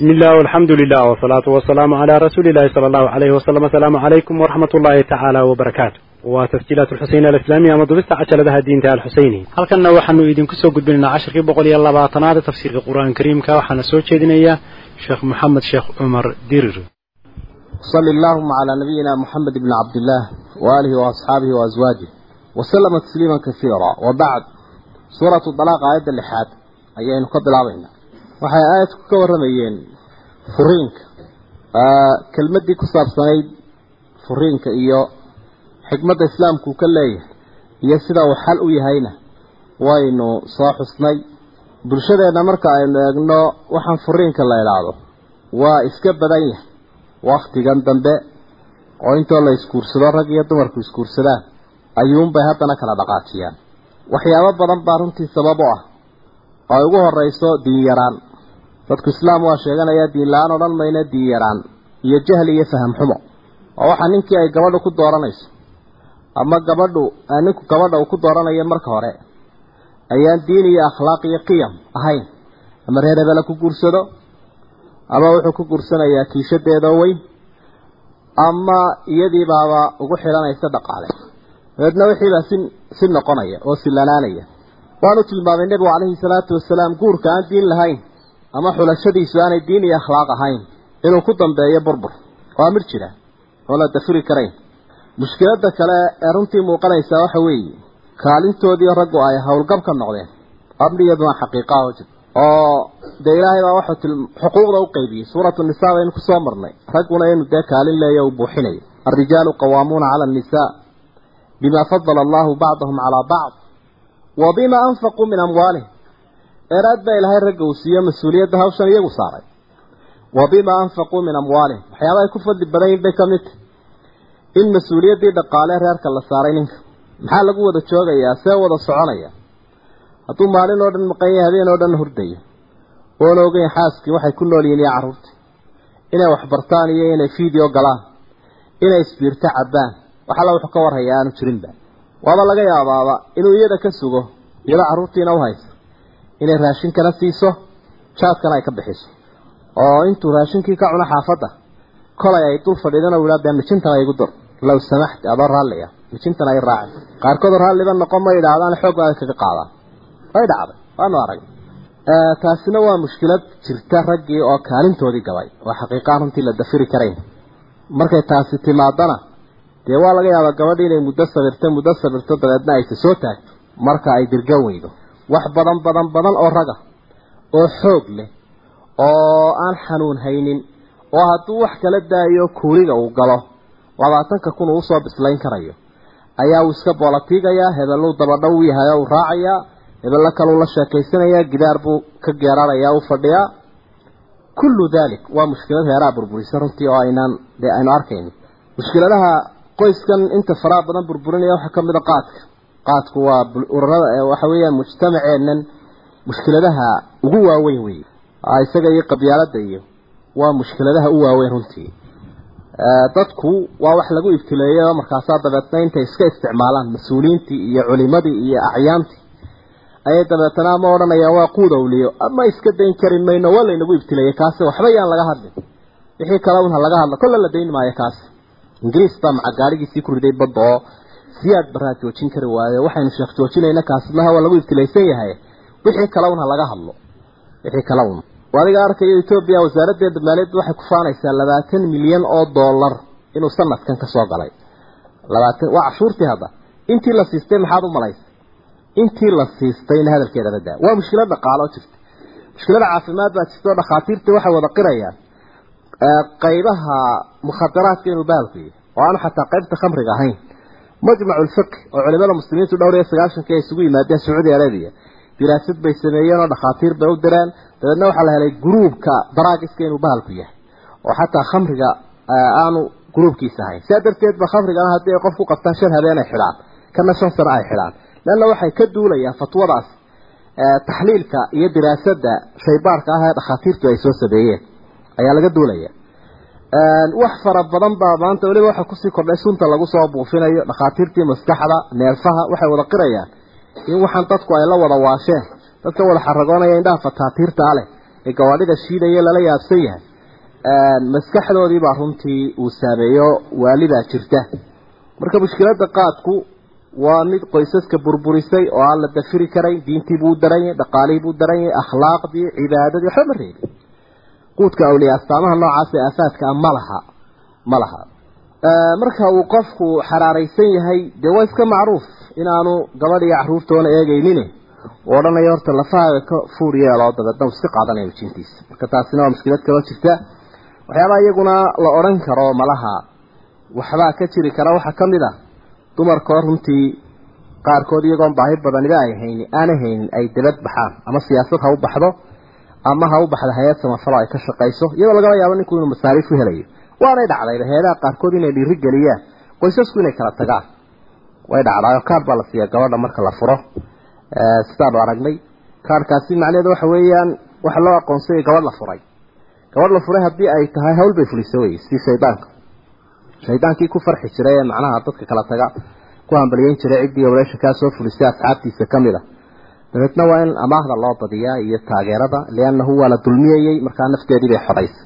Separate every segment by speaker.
Speaker 1: بسم الله والحمد لله والصلاة والسلام على رسول الله صلى الله عليه وسلم السلام عليكم ورحمة الله تعالى وبركاته وتسجيلات الحسين الإسلامية مضبطة عشر لها الدين تعالى الحسيني هل كنا وحن إذن كسو قد بلنا عشر كي بقول يلا باطنات تفسير القرآن الكريم كوحنا سوچ إذن شيخ محمد شيخ عمر ديرر
Speaker 2: صل اللهم على نبينا محمد بن عبد الله وآله وأصحابه وأزواجه وسلم تسليما كثيرا وبعد سورة الطلاق آية اللحاد أيين قبل عبينا waxay aayadku ka waramayeen furiinka. Kelmaddii ku saabsanayd furiinka iyo xikmadda islaamku ka leeyahay iyo sida uu xal u yahayna waynu soo xusnay. Bulshadeenna marka aynu eegno waxaan furiinka la idhaahdo waa iska badan yahay. Wakhtigan dambe oo intoo la isguursado rag iyo dumarku isguursadaan ayuunbay haddana kala dhaqaajiyaan. Waxyaabo badan baa runtii sabab u ah. Oo ay ugu horeyso diin yaraan dadku islaam waa sheeganaya diin la'aan odhan mayna diin yaraan iyo jahli iyo faham xumo. Oo waxaa ninkii ay gabadhu ku dooranayso. Ama gabadhu ninku gabadha uu ku dooranayo marka hore. Ayaan diin iyo akhlaaq iyo qiyam ahayn. Ama reer hebela ku guursado. Ama wuxuu ku guursanayaa kiishadeedoo weyn. Ama iyadiibaaba ugu xidhanaysa dhaqaale dabeedna wixiibaa si si noqonaya oo silanaanaya waanu tilmaamay nebigu calayhi salaatu wasalaam guurka aan diin lahayn ama xulashadiisu aanay diin iyo akhlaaq ahayn. Inuu ku dambeeyo burbur. Waa mid jira oo la dafiri karayn. Mushkiladda kale ee runtii muuqanaysaa waxa weeye kaalintoodii raggu ay howlgab ka noqdeen. Amniyaduna xaqiiqaha jir oo dee ilaahay baa waxuu til xuquuqda u qaybiyey suuratu nisaa baynu ku soo marnay. Ragguna inuu dee kaalin leeyo uu buuxinayo. Alrijaalu qawaamuuna cala annisaa bima fadala allahu bacdahum calaa bacd wa bima anfaquu min amwaalihim eeraad baa ilaahay ragga uu siiyo mas'uuliyadda hawshan iyagu saaray. Wa bima anfaquu min amwaalihim. Waxyaabaha ay ku fadli badan yihiin bay ka mid tahy in mas'uuliyaddii dhaqaale reerka la saaray ninka. Maxaa lagu wada joogayaa see wada soconaya. Hadduu maalin oo dhan maqan yahay habeen oo dhan hurdayo. Oona ogeyn xaaskii waxay ku nool yihiin iyo carruurtii inay waxbartaan iyo inay fiideo galaan inay isbiirto cabbaan waxalla wuxuu ka warhayaa aanu jirinba. Waaba laga yaabaaba inuu iyada ka sugo iyadoo carruurtiina u haysa inay raashinkana siiso jaadkana ay ka bixiso. Oo intuu raashinkii ka cuno xaafadda kolay ay dul fadhiidana u idhaa dee mijintana igu dur low samaxti adoo raalliya mijintana ay raacin. Qaarkood raalliba noqon ma idhaahdaan xoogbaada kaga qaadaan way dhacday waanu arag taasina waa mushkilad jirta raggii oo kaalintoodii gabay. Oo xaqiiqaan runtii la dafiri karayn. Markay taasi timaadana dee waa laga yaabaa gabadhi inay muddo sabirto muddo sabirto dabeedna aysa soo taagto. Marka ay dirgan weydo wax badan badan badan oo raga oo xoog leh oo aan xanuun haynin oo hadduu wax kala daayo kuuriga uu galo labaatanka kun uu u soo bislayn karayo ayaa uu iska boolatiigayaa hebelluu dabadhow yahay uu raacayaa hebello kaluu la sheekaysanayaa gidaar buu ka geerarayaa u fadhiyaa kullu dalik waa mushkilad heeraha burburisa runtii oo aynaan dee aynu arkayno mushkiladaha qoyskan inta faraha badan burburinaya waxaa ka mid a qaadka qaadku waa urarada waxa weeyaan mujtamaceennan mushkiladaha ugu waaweyn wey isaga iyo qabyaalada iyo waa mushkiladaha u waaweyn runtii. Dadku waa wax lagu ibtileeyay oo markaasaa dabeetna intay iska isticmaalaan mas'uuliyiintii iyo culimadii iyo acyaantii. Ayay dabeetana ama odhanayaan waa quud awliyo ama iska dayn kari mayno waa laynagu ibtileeyey kaasi waxba yaan laga hadlin. Wixii kale un ha laga hadla kolle la dayn maayo kaasi. Ingiriis baa maca gaadhigiisii ku riday badda oo siyaad baraa joojin kari waayo. Waxaynu sheekh joojinayna kaasimaha waa lagu ibtilaysan yahay. Wixii kale un ha laga hadlo. Wixii kale un adiga arkayo etoobiya wasaaraddeeda maaliyadda waxay ku faanaysaa labaatan milyan oo dollar inuu sanadkan ka soo galay. Labaatan waa cashuurtii hadda. Intii la siistay maxaad u malaysay? Intii la siistayna hadalkeeda badaa waa mushkilad dhaqaalo jirta. Mushkilada caafimaad baa jirta oo dhakhaatiirta waxay wada qirayaan. Qaybaha mukhadaraadka inuu baalku yahay oo aanu xataa qaybta khamriga ahayn majmacu lfiqh oo culimada muslimiintu dhowr iyo sagaashankii ay isugu yimaadeen sacuudi arabiya diraasad bay sameeyeen oo dhakhaatiir bay u direen. Dabeedna waxaa la helay gruubka daraagiska inuu bahalku yahay oo xataa khamriga aanu gruubkiisa ahayn. Sidaa darteed ba khamrigana haddii ay qof ku qabtaan shan habeen ay xidhaan kana shan sano ay xidhaan. Leanna waxay ka duulayaan fatwadaas taxliilka iyo diraasadda shaybaarka ah ee dhakhaatiirtu ay soo sameeyeen. Ayaa laga duulaya wax fara badan baa maanta weliba waxa ku sii kordhay sunta lagu soo buufinayo dhakhaatiirtii maskaxda neerfaha waxay wada qirayaan in waxaan dadku ay la wada waasheen. Dadka wada xaragoonaya indhaha fataatiirta leh ee gawaadhida shiidaya lala yaabsan yahay. Maskaxdoodii baa runtii uu saameeyo waalidaa jirta. Marka mushkiladda qaadku waa mid qoysaska burburisay oo aan la dafiri karayn diintii buu daran yahay dhaqaalihii buu daran yahay akhlaaqdii cibaadadii waxba ma reebin quudka awliya astaamaha noocaas ee aafaadka ah ma laha ma laha marka uu qofku xaraaraysan yahay dee waa iska macruuf inaanu gabadh iyo caruurtoona eegaynin uu odhanayo horta lafahaaga ka fuur yeeloo dabeedna uu iska qaadanayo jintiisa marka taasina waa mushkilad kaloo jirta. Waxyaabaha iyaguna la odhan karo malaha waxbaa ka jiri kara waxaa ka mid a dumarkoo runtii qaarkood iyagoon baahi badaniba ay haynin aanay haynin ay dabad baxaan ama siyaasad ha u baxdo ama ha u baxda hay'ad samafalo ay ka shaqayso iyadoo lagaba yaabo ninku inuu masaariif u helayo. Waanay dhacdayba heedaha qaarkood inay dhiiri geliyaan. Qoysasku inay kala tagaan. Way dhacdaayo kaar baa la siiya gabadha marka la furo. Sidaanu aragnay. Kaarkaasi macnaheedu waxa weeyaan waxa loo aqoonsayay gabadh la furay. Gabadh la furay haddii ay tahay hawl bay fuliso wey sidii shaydaanka. Shaydaankii ku farxi jiray ee macnaha dadka kala taga ku hambaliyeyn jiray ciddii oreesha kaa soo fulisay asxaabtiisa ka mid a dabeedna waa in amaahda loo badiyaa iyo taageerada liannahu waa la dulmiyayey markaa nafteedii bay xodaysay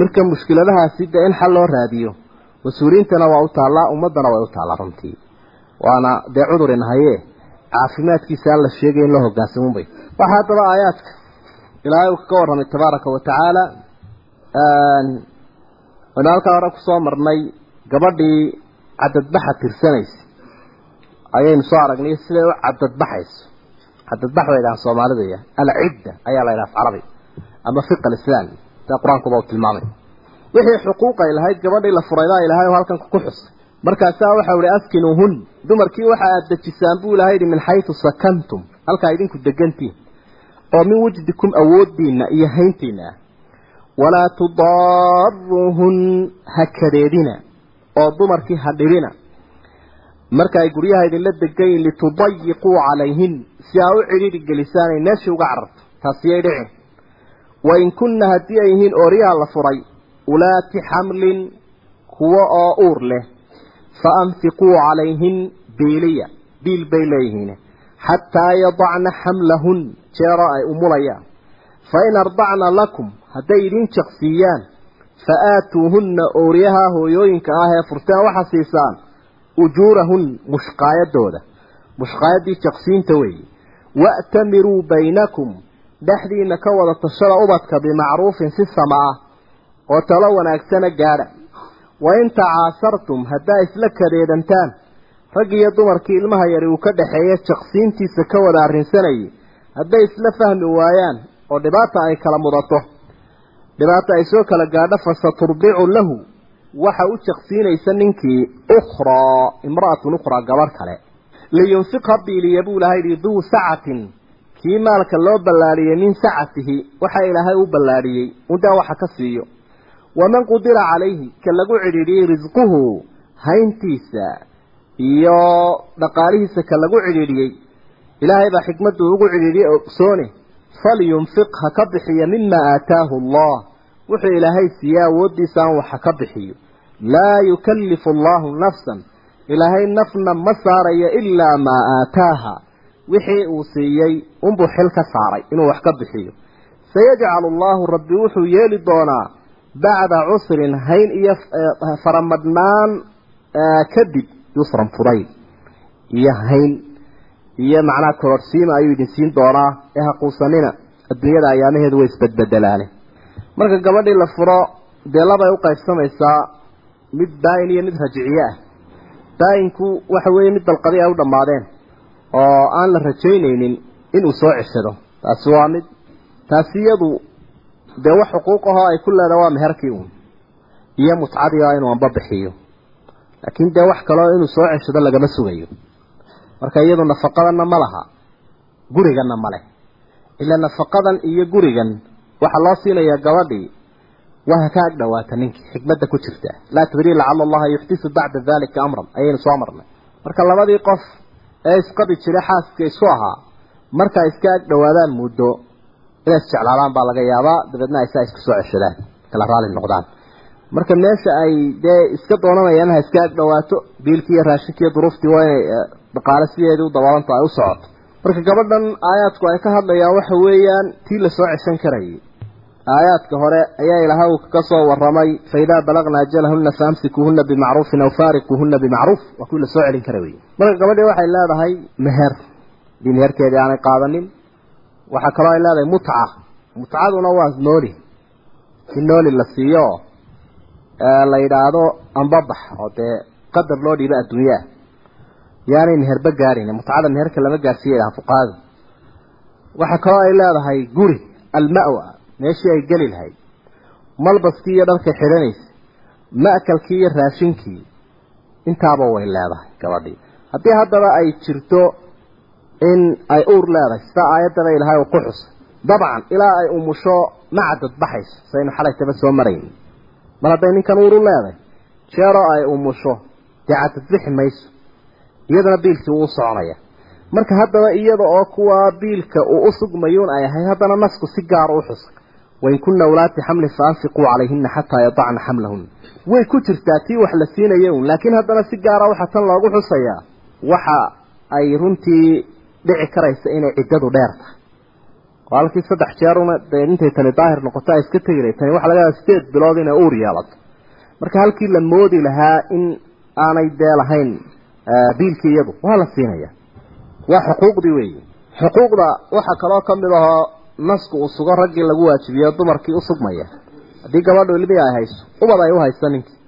Speaker 2: marka mushkiladahaasi dee in xal loo raadiyo mas'uuliyiintana waa u taallaa ummaddana way u taallaa runtii. Waana dee cudurin haye caafimaadkiisa aan la sheegay in loo hogaansamunbay waxaa haddaba aayaadka ilaahay uu ka warramay tabaaraka wa tacaala waynu halkaa hore ku soo marnay gabadhii cadadbaxa tirsanaysa ayaynu soo aragnay siday u cadadbaxayso cadadbax bay dhahaan soomaalidu ya alcidda ayaa la yidhaha carabi ama fiq alislaami sida qur'aankuba uu tilmaamay. Wixii xuquuq ay lahayd gabadhii la furaydaa ilahay oo halkan ku xusay. Markaasaa waxau ihi askinuuhun. Dumarkii waxa aada dejisaan buu ilahay yihi min xaytu sakantum. Halkaa idinku degantiin. Oo min wujdikum awooddiinna iyo hayntiinna ah walaa tudaaruuhun ha kadeedina oo dumarkii ha dhibina marka ay guryaha idinla degayin litudayiquu calayhin. Si aa u cidhiidhi gelisaan ay meeshii uga cararto taasiyay dhicin. Wain kunna haddii ay yihiin ooryaha la furay ulaati xamlin kuwo oo uur leh fa anfiquu calayhin biiliya. Biil bay leeyihiin. Xataa yadacna xamlahun jeero ay umulayaan fa in ardacna lakum hadday idin jaqsiiyaan fa aatuuhunna ooryaha hooyooyinka ah ee furteen waxa siisaan ujuurahun mushqaayadooda. Mushqaayaddii jaqsiinta weeye wa'tamiruu baynakum. Dhexdiina ka wada tashada ubadka bimacruufin si sama ah oo talo wanaagsana gaadha. Wa in tacaasartum haddaa isla kadeedantaan rag iyo dumarkii ilmaha yari uu ka dhaxeeya jaqsiintiisa ka wada arrinsanayay hadday isla fahmi waayaan oo dhibaata ay kala mudato. Dhibaata ay soo kala gaadho fasaturdicu lahu waxa u jaqsiinaysa ninkii ukhraa imra'atun ukhraa gabadh kale. Liyunfiq ha biiliya buu ilahay yihi duu sacatin. Kii maalka loo ballaadhiyey min sacatihi waxa ilaahay u ballaadhiyey undaa waxa ka siiyo. Waman qudira calayhi ka lagu cidhiidhiyey risquhu hayntiisa iyo dhaqaalihiisa ka lagu cidhiidhiyey ilaahay baa xikmaddu ugu cidhiidhiyey ogsoone falyunfiq ha ka bixiya mima aataahu allah. Wuxuu ilaahay siiye awooddiisa aan waxa ka bixiyo laa yukallifu allahu nafsan. Ilaahay nafna ma saarayo ilaa maa aataaha. Wixii uu siiyey unbuu xil ka saaray inuu wax ka bixiyo. Sayajcalu allahu rabbi wuxuu yeeli doonaa bacda cusrin hayn iyo faramadhnaan kadib yusran fudayd iyo hayn iyo macnaha kororsiima ayuu idin siin doonaa ee haquusanina adduunyada ayaamaheedu way isbedbedelaane marka gabadhii la furo dee labay u qaybsamaysaa mid baa-in iyo mid rajiciye ah. Baa-inku waxa weeye mid dalqadi ay u dhammaadeen oo aan la rajaynaynin inuu soo ceshado. Taasi waa mid taasi iyadu dee wax xuquuq ahoo ay ku leedaha waa meherkii uun iyo mutcadii oo inuu anba bixiyo. Laakiin dee wax kaleo inuu soo ceshado lagama sugayo. Marka iyadu nafaqadanna ma laha guriganna ma leh. Ilaa nafaqadan iyo gurigan waxaa loo siinayaa gabadhii waa ka ag dhawaata ninkii xikmadda ku jirta. Laa tadrii lacala allaha yuxdisu bacda dalika amran. Ayaynu soo marnay. Marka labadii qof ee isqabi jiray xaaska isku ahaa marka iska ag dhawaadaan muddo inay isjeclaadaan baa laga yaabaa dabeedna ay saa iska soo ceshadaan kala raali noqdaan. Marka meesha ay dee iska doonanayaan ha iska dhawaato biilkii iyo raashinkii duruuftii waa inay dhaqaale sideedii u dabaalanto ay u socoto marka gabadhan aayaadku ay ka hadlayaan waxa weeyaan tii la soo ceshan karayay aayaadka hore ayaa ilaha uu ka soo waramay faidaa balagna ajalahuna faamsikuuhuna bimacruufin aw faariquuhuna bimacruuf. Waa kuwii la soo celin kara wey marka gabadhii waxay leedahay meher. Dii meherkeedii aanay qaadanin waxaa kaloo ay leedahay mutca. Mutcaduna waa nooli. In nooli la siiyo la yidhaahdo ambabax oo dee qadar loo dhiibo adduunyaa. Yaanay meherba gaadhin mutcada meherka lama gaarsiiya yidhaha fuqahadu. Waxaa kaloo ay leedahay guri almawa meeshii ay geli lahayd. Malbaskii iyo dharkay xidhanaysa ma'kalkii iyo raashinkii intaaba way leedahay gabadhii. Haddii haddaba ay jirto in ay uur leedahay sida aayaddaba ilahay uu ku xusay dabcan ilaa ay umusho macadad baxayso saynu xalaytaba soo marayn mar hadday ninkan uur u leedahay jeeroo ay umusho dee cadad bixi mayso. Iyadana biilkii wuu soconaya. Marka haddaba iyada oo kuwa biilka uu u ay ahay haddana nasku si gaara u xusay wain kunna ulaati xamlin faanfiquu calayhina xataa yadacna xamlahuna way ku jirtaa tii wax la siinaya un laakiin haddana si gaara waxaa tan loogu xusayaa waxa ay runtii dhici karaysa inay ciddadu dheer tahay oo halkii saddex jeeruna dee intay tani daahir noqoto ay iska tegi lahay tani waxa laga yaaba sideed bilood inay uur yeelato marka halkii la moodi lahaa in aanay dee lahayn biilkii iyadu waa la siinaya waa xuquuqdii weeye xuquuqda waxaa kaloo ka mid ahoo nasku uu sugo raggii lagu waajibiyo dumarkii u sugmaya. Haddii gabadhu ilmihii ay hayso ubad ay u hayso ninkii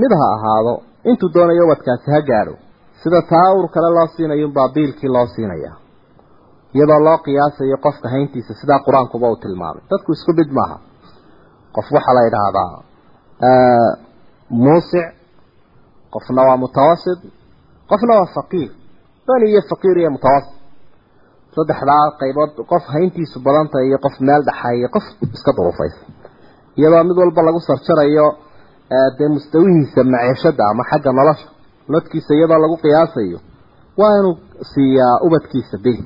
Speaker 2: mid ha ahaado intuu doonayo ubadkaasi ha gaadho. Sida taa ur kale loo siinayunbaa biilkii loo siinaya iyadoo loo qiyaasayo qofka hayntiisa sidaa qur'aankuba uu tilmaamay. Dadku isku mid maaha. Qof waxaa la yidhaahdaa muusic qofna waa mutawasit qofna waa faqiir. Bani iyo faqiir iyo mutawasit saddexdaa qaybood qof hayntiisu badantay iyo qof meel dhaxayo qof iska duruufaysa iyadoo mid walba lagu sarjarayo dee mustawihiisa maciishada ama xagga nolosha nodkiisa iyadoo lagu qiyaasayo waa inuu siiyaa ubadkiisa bil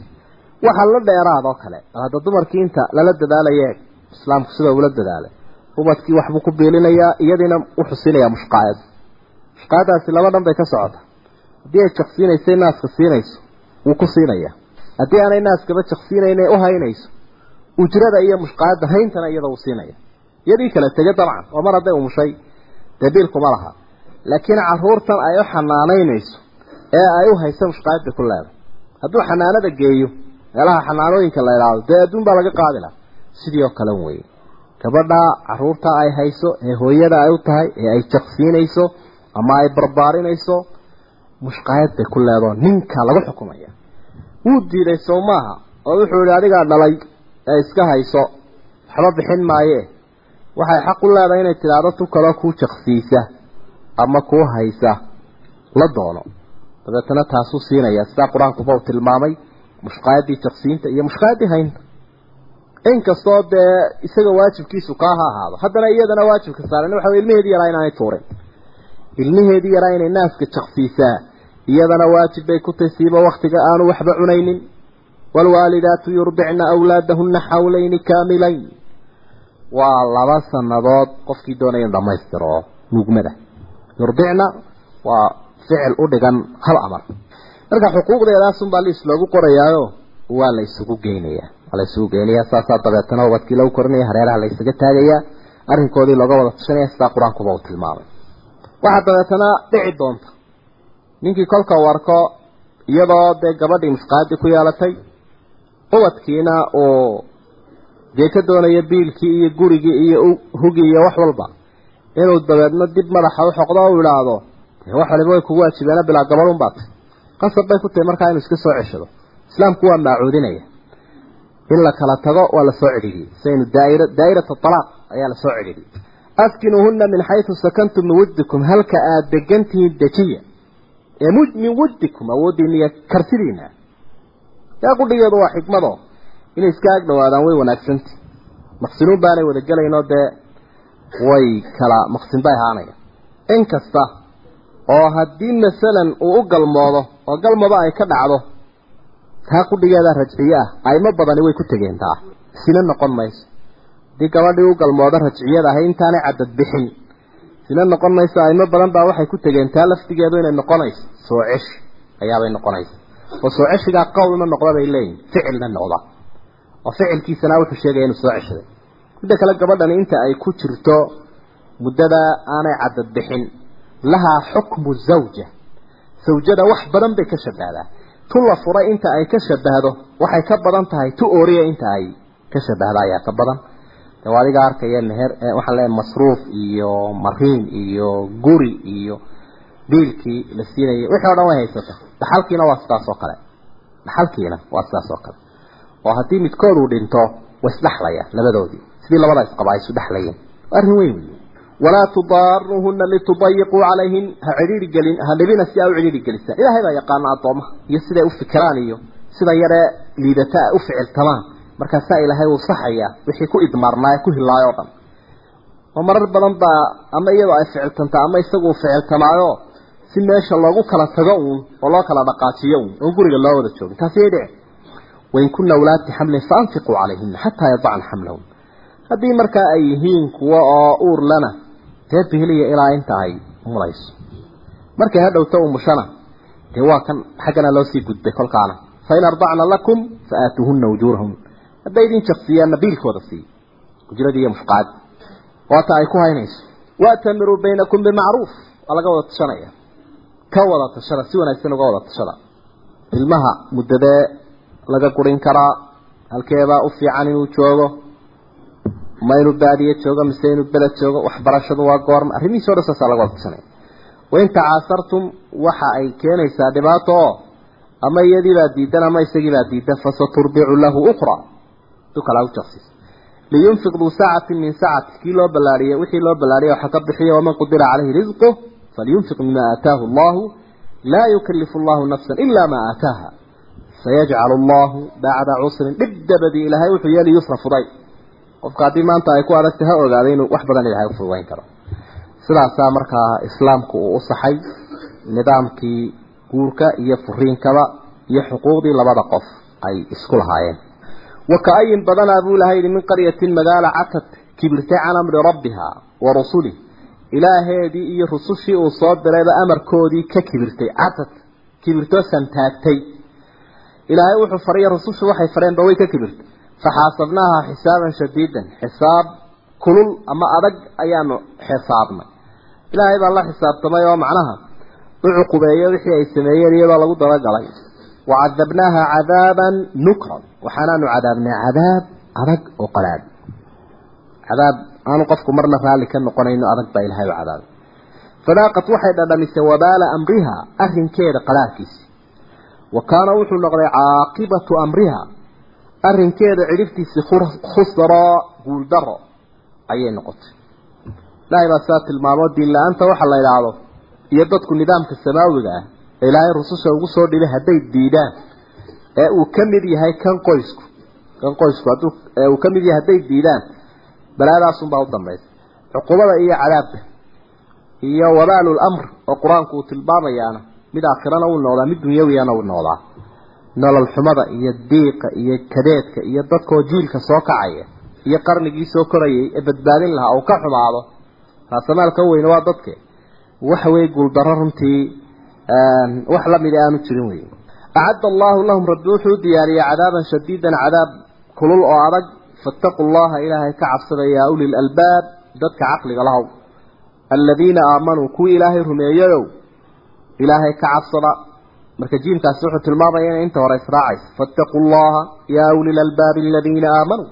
Speaker 2: waxa la dheeraad oo kale hadda dumarkii inta lala dadaalaye islaamku sida ula dadaalay ubadkii waxbuu ku biilinayaa iyadiina wuxuu siinayaa mushqaayad mushqaayadaasi laba dhan bay ka socota haddii ay jaqsiinaysay naaska siinayso wuu ku siinayaa haddii aanay naaskaba jaqsiinayna u haynayso ujrada iyo mushqaayadda hayntana iyada uu siinaya. Iyadii kala tege dabcan oo mar hadday umushay dee biilkuma laha. Laakiin caruurtan ay u xanaanaynayso ee ay u hayso mushqaayad bay ku leedahay. Hadduu xanaanada geeyo meelaha xanaanooyinka la idhaahdo dee adduun baa laga qaadi laha sidii oo kale weye gabadha carruurta ay hayso ee hooyada ay u tahay ee ay jaqsiinayso ama ay barbaarinayso mushqaayad bay ku leedoo ninka lagu xukumaya wuu diiday sow maaha oo wuxuu yihi adigaa dhalay ee iska hayso waxba bixin maaye. Waxay xaq u leedahay inay tidhaahdo tu kaloo kuu jaqsiisa ama kuu haysa la doono. Dabeetana taasuu siinaya sidaa qur'aankuba uu tilmaamay mushqaayaddii jaqsiinta iyo mushqaayaddii haynta. Inkastoo dee isaga waajibkiisu kaa ha ahaado haddana iyadana waajibka saaran waxa ilmaheedii yaraa inaanay tuurin ilmaheedii yaraa inay naaska jaqsiisaa iyadana waajib bay ku tahay siiba waktiga aanu waxba cunaynin. Waalwaalidaatu yurdicna awlaadahuna xawlayni kaamilayn. Waa laba sanadood qofkii doonaya in dhamaystiro nuugmada. Yurdicna waa ficil u dhigan hal amar marka xuquuqdeedaasunbaa liis loogu qorayaayo waa la isugu geynayaa waa la isugu geynayaa saasaa dabeetana ubadkii lagu korinaya hareeraha la isaga taagayaa arrinkoodii looga wada tashanaya sidaa qur'aankuba uu tilmaamay. Waxaa dabeetana dhici doonta ninkii kolka arko iyadoo dee gabadhii mushqaadii ku yeelatay ubadkiina uu dee ka doonaya biilkii iyo gurigii iyo hugii iyo wax walba. Inuu dabeedna dib madaxa u xoqdo u idhaahdo wax waliba way kugu waajibeena bilaa gabadhun baat qasab bay ku tahay markaa inuu iska soo ceshado. Islaamku waa maacuudinaya. In la kala tago waa la soo celiyey saynu daaira daa'irat alaaq ayaa la soo celiyey askinuuhuna min xaysu sakantum min halka aada degantihiin dejiya min wuddikum awooddiina iyo karsidiina yaa qudhigeedu waa xikmado. Inay iska ag dhawaadaan way wanaagsanta maqsinuun baanay wada gelaynoo dee way kala maqsin bay ahaanaya. Inkasta oo haddii masalan uu u galmoodo oo galmaba ay ka dhacdo taa qudhigeeda rajciye ah aymo badani way ku tegeen taa sina noqon mayso. Haddii gabadhii u galmoodo rajciyada ahay intaanay cadad bixin sina noqon mayso aymo badan baa waxay ku tegeen taa laftigeedu inay noqonayso soo ceshi ayaabay noqonaysa. Oo soo ceshigaa qowlna noqda bay leeyihiin ficilna noqda. Oo ficilkiisana wuxuu sheegaya inuu soo ceshaday midda kale gabadhani inta ay ku jirto muddada aanay cadad bixin lahaa xukmu zawja. Zawjada wax badan bay ka shabahdaa tu la furay inta ay ka shabahdo waxay ka badan tahay tu ooriya inta ay ka shabahda ayaa ka badan de adiga arkaya meher waxaan leeyahay masruuf iyo mariin iyo guri iyo biilkii la siinayay. Wixii o dhan way haysata. Dhaxalkiina waa sidaas oo kale. Dhaxalkiina waa sidaas oo kale. Oo haddii midkood uu dhinto way isdhexlayaan labadoodii. Sidii labada isqaba ay isu dhexlayeen arrin weyn wey walaa tudaaruhuna litudayiquu calayhin. Ha cidhiiri gelin ha dhibina si aa u cidhiiri gelisaan ilaahay baa yaqaana addoomaha iyo siday u fikiraan iyo sida yaree liidata a u ficiltamaan markaasaa ilaahay uu saxayaa wixii ku idmaarnaaye ku hilaayo o dhan. Oo marar badan baa ama iyadoo ay ficiltanta ama isagu uu ficiltamaayo si meesha loogu kala tago uun oo loo kala dhaqaajiyo uun oon guriga loo wada joogin taasi yay dhici. Wain kuna wlaati xamlin faanfiquu calayhina xataa yadacna xamlahun haddii markaa ay yihiin kuwo oo uur lana dee bihiliya ilaa inta ay mulayso markay ha dhowto umushana dee waa kan xaggana loo sii gudbay kolkaana. Fain ardacna lakum faaatuuhuna ujuurahun hadday idin jaqsiyaanna biilkooda siiy ujradii iyo mufqaad. Waata ay ku haynayso. Waatamiruu baynakum bimacruuf. Waa laga wada tashanaya. Ka wada tashada si wanaagsan uga wada tashada. Ilmaha muddadee laga gurin karaa halkeebaa u fiican inuu joogo ma inuu baadiye joogo mise inuu beled joogo waxbarashadu waa goorma. Arrimihiisi o dhan saasaa laga wada tashanaya. Wain tacaasartum waxa ay keenaysaa dhibaato oo ama iyadiibaa diidan ama isagiibaa diidan fasaturbicu lahu ukra dukalaa u jaqsiis liyunfiq duu saacatin min sacati. Kii loo ballaariyey wixii loo ballaariyay waxa ka bixiya waman qudira calayhi risquh falyunfiq mima aataahu allahu laa yukalifu allahu nafsan ila maa aataaha. Sayajcalu allahu bacda cusrin dhib dabadii ilaahay wuxuu yeeli yusra fuday. Qofka haddii maanta ay ku adagtay ha ogaaday inuu wax badan ilahay u karo. Sidaasaa markaa islaamku uu u nidaamkii guurka iyo furiinkaba iyo xuquuqdii labada qof ay isku lahaayeen wakaayin badanaa buu ilahay yidhi min qaryatin magaala catad kibirtay can amri rabbiha wa rusulih ilaaheedii iyo rusushii uu soo dirayba amarkoodii ka kibirtay catad kibirtoo santaagtay ilaahay wuxuu fariya rusushu waxay fareenba way ka kibirtay faxaasabnaaha xisaaban shadiidan xisaab kulul ama adag ayaanu xisaabnay ilaahay baa la xisaabtamay oo macnaha u cuqubeeyo wixii ay sameeyeen iyadoo lagu dabagalay wacadabnaaha cadaaban nukran waxaanaanu cadaabnay cadaab adag oo qalaad cadaab aanu qofku marna raalli ka noqonayno adag baa ilahay u cadaabay fadaaqat waxay dhadhamisay wabaala amriha arrinkeeda qalaarkiisi wa kaana wuxuu noqday caaqibatu amriha arrinkeeda cidhiftiisii khusraa guuldaro ayay noqotay ilaahay baa sidaa tilmaamo diin la'aanta waxa la ah ilaahay rususha ugu soo dhibay hadday diidaan. Ee uu ka mid yahay kan qoysku. Kan qoysku hadduu ee uu ka mid yahay hadday diidaan. Balaadaasunbaa u dambaysa cuqubada iyo cadaabka. Iyo wabaalul amr oo qur'aanku uu tilmaamayaana mid aakhirana uu noqdaa mid dunyawiyana uu noqdaa nolol xumada iyo diiqa iyo kadeedka iyo dadkoo jiilka soo kacaya iyo qarnigii soo korayay ee badbaadin lahaa oo ka xumaado. Raasamaalka weyne waa dadke. Waxa weeye guuldarro runtii wax la mid aanu jirin wey acadda allahu lahum rabbi wuxuu diyaariyey cadaaban shadiidan cadaab kulul oo adag. Fattaquu llaha ilaahay ka cabsada yaa uli lalbaab dadka caqliga lahow aladiina aamanuu kuwii ilaahay rumeeyayow ilaahay ka cabsada. Marka jiimkaasi wuxuu tilmaamaya inay inta hore israacayso. Fattaquu llaha yaa uli lalbaabi aladiina aamanuu.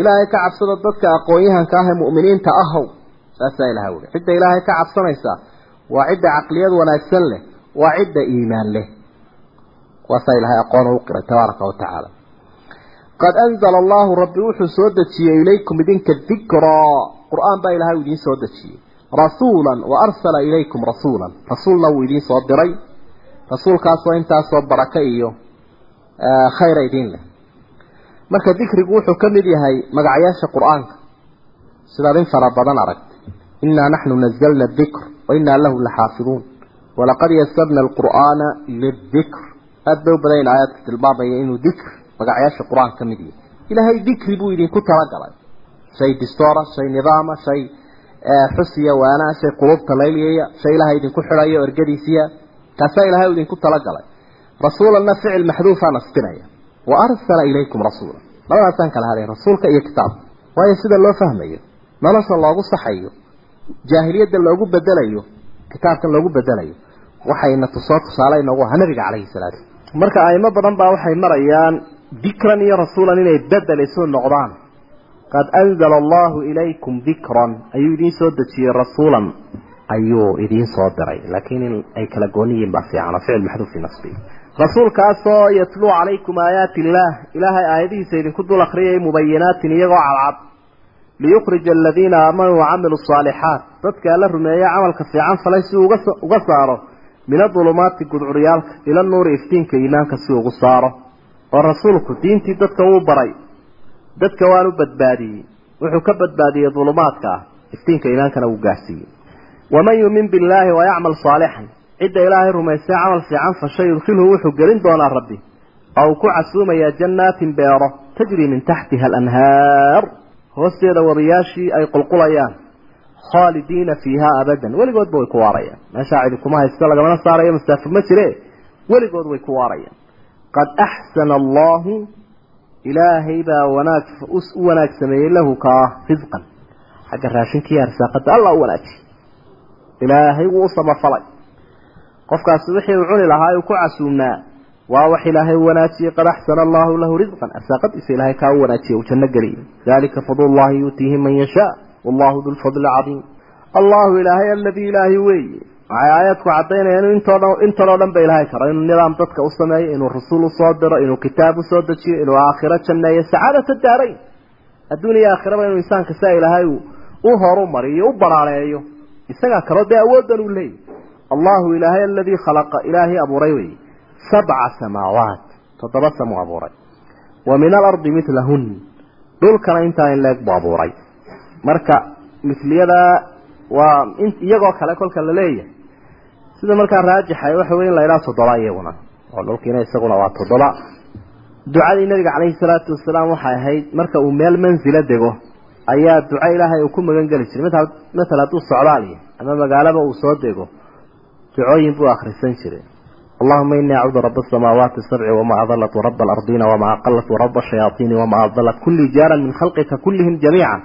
Speaker 2: Ilaahay ka cabsada dadka aqoon-yahanka ah ee mu'miniinta ahow saasaa ilahay uli cidda ilaahay ka cabsanaysa waa cidda caqliyad wanaagsan leh waa cidda iimaan leh. Waasaa ilahay aqoon u qiray tabaaraka wa tacaala. Qad anzala allahu rabbi wuxuu soo dejiyey ilaykum idinka dikraa qur'aan baa ilahay idiin soo dejiyey. Rasuulan wa arsala ilaykum rasuulan. Rasuulna wuu idiin soo diray. Rasuulkaasoo intaasoo baraka iyo khayra idiin leh. Marka dikrigu wuxuu ka mid yahay magacyaasha qur'aanka. Sidaad in fara badan aragtay innaa naxnu nazalna adikr wa innaa lahu laxaafiduun walaqad yasarna alqur'aana lidikr aada bay u badan in aayaadka tilmaamaya inuu dikr magacyaasha qur'aanka ka mid yahay ilaahay dikri buu idinku talagalay shay distoora shay nidaama shay xusiya waanaa shay qulubta layliyaya shay ilaahay idinku xidhayo ergadiisiya kaasaa ilaahay idinku talagalay rasuulanna ficil maxduufaa nasbinaya wa arsala ilaykum rasuula labadaasaan kala hadlay rasuulka iyo kitaabka waayo sida loo fahmayo nolosha loogu bedelayo kitaabkan loogu bedelayo waxayna tusoo tusaale inoogu ahaa nabiga calayhi salaatu marka aimo badan baa waxay marayaan dikran iyo rasuulan inay bedel isu noqdaan. Qad anzala allahu ilaykum dikran ayuu idiin soo dejiyey rasuulan. Ayuu idiin soo diray. Laakiin in ay kala gooniyiin baa fiican oo ficil maxduuf fi rasuulkaasoo yatluu calaykum aayaati illaah. Ilaahay aayadihiisa idinku dul akhriyay mubayinaatin iyagoo cadcad liyukhrija aladiina aamanuu wacamiluu asaalixaat dadka alla rumeeya camalka fiican falay si uga saaro min adulumaati gudcuryaalka ila nuuri iftiinka iimaanka si ugu saaro. Oo rasuulku diintii dadka wuu baray. Dadka waanu badbaadiyey. Wuxuu ka badbaadiyey dulumaadka ah. Iftiinka iimaankana wuu gaarsiiyey. Waman yumin billaahi wayacmal saalixan cidda ilaahay rumaystay camal fiican fashay yudkhilhu wuxuu gelin doonaa rabbi. Oo uu ku casuumayaa jannaatin beero tajrii min taxtiha alanhaar hoosteeda wadayaashii ay qulqulayaan khaalidiina fiiha abadan. Weligoodba way ku waarayaan. Meeshaa cidi kuma haysto lagamana saarayo masaafo ma jire. Weligood way ku waarayaan. Qad axsana allahu ilaahay baa wanaag u wanaag sameeyey lahu kaa risqan xagga raashinkiiyo arsaaqada alla u wanaajiy ilaahay wuu u samafalay. Qofkaasi wixii uu cuni lahaa uu ku casuumnaa waa wax ilaahay wanaajiyey qad axsana allahu lahu risqan arsaaqadiisa ilaahay kaa u wanaajiye uu janno geliyey. Dalika fadlullahi yuutiihi man yashaa. Wallahu du lfadli cadiim. Allahu ilaahay aladii ilaahay weeye. Waxay aayadku caddaynayaan inu intoo dhan dhan ba ilaahay karo inuu nidaam dadka u sameeyo inuu rasuul u soo diro inuu kitaab u soo dejiyo inuu aakhiro janneeyo sacaadata daarayn adduun iyo aakhiraba inuu insaanka saa ilaahay u horu mariyo u baraareeyo isagaa kaloo dee awooddan uu leeyahy allahu ilaahay aladii khalaqa ilaahay abuuray weeye sabca samaawaat toddoba samu abuuray wa min alardi milahun dhulkana intaa in leeg buu abuuray marka misliyada waa iyagoo kale kolka la leeyahay sida markaa raajixa waxa wey in la idhaha toddoba iyaguna oo dhulkiina isaguna waa toddoba ducadii nabiga calayhi salaatu wasalaam waxay ahayd marka uu meel mansila dego ayaa duco ilaahay uu ku magan geli jiray matal matal hadduu socdaaliya ama magaalaba uu soo dego ducooyin buu akhrisan jiray اللهم إني أعوذ رب السماوات السبع وما أضلت ورب الأرضين وما أقلت ورب الشياطين وما أضلت كل جارا من خلقك كلهم جميعا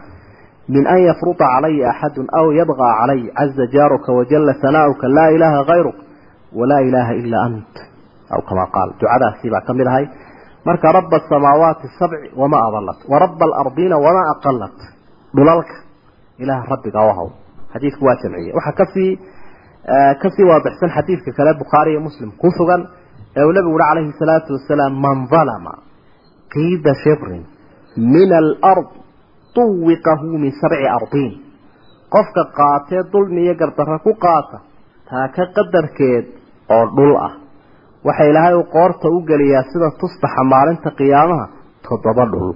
Speaker 2: من أن يفرط علي أحد أو يبغى علي عز جارك وجل ثناؤك لا إله غيرك ولا إله إلا أنت أو كما قال دعاء سيبا كمل هاي مرك رب السماوات السبع وما أضلت ورب الأرضين وما أقلت ضلالك إله ربك وهو حديث واسمعية وحكفي ka sii waadixsan xadiidka kale bukhaari iyo muslim ku sugan ee uu nabigu uhi calayhi salaatu wasalaam man dalama qiida shibrin min alard tuwiqahu min sabci ardiin qofka qaatee dulmi iyo gardarro ku qaata taaka qadarkeed oo dhul ah waxa ilaahay uu qoorta u geliyaa sida tusbaxa maalinta qiyaamaha toddoba dhul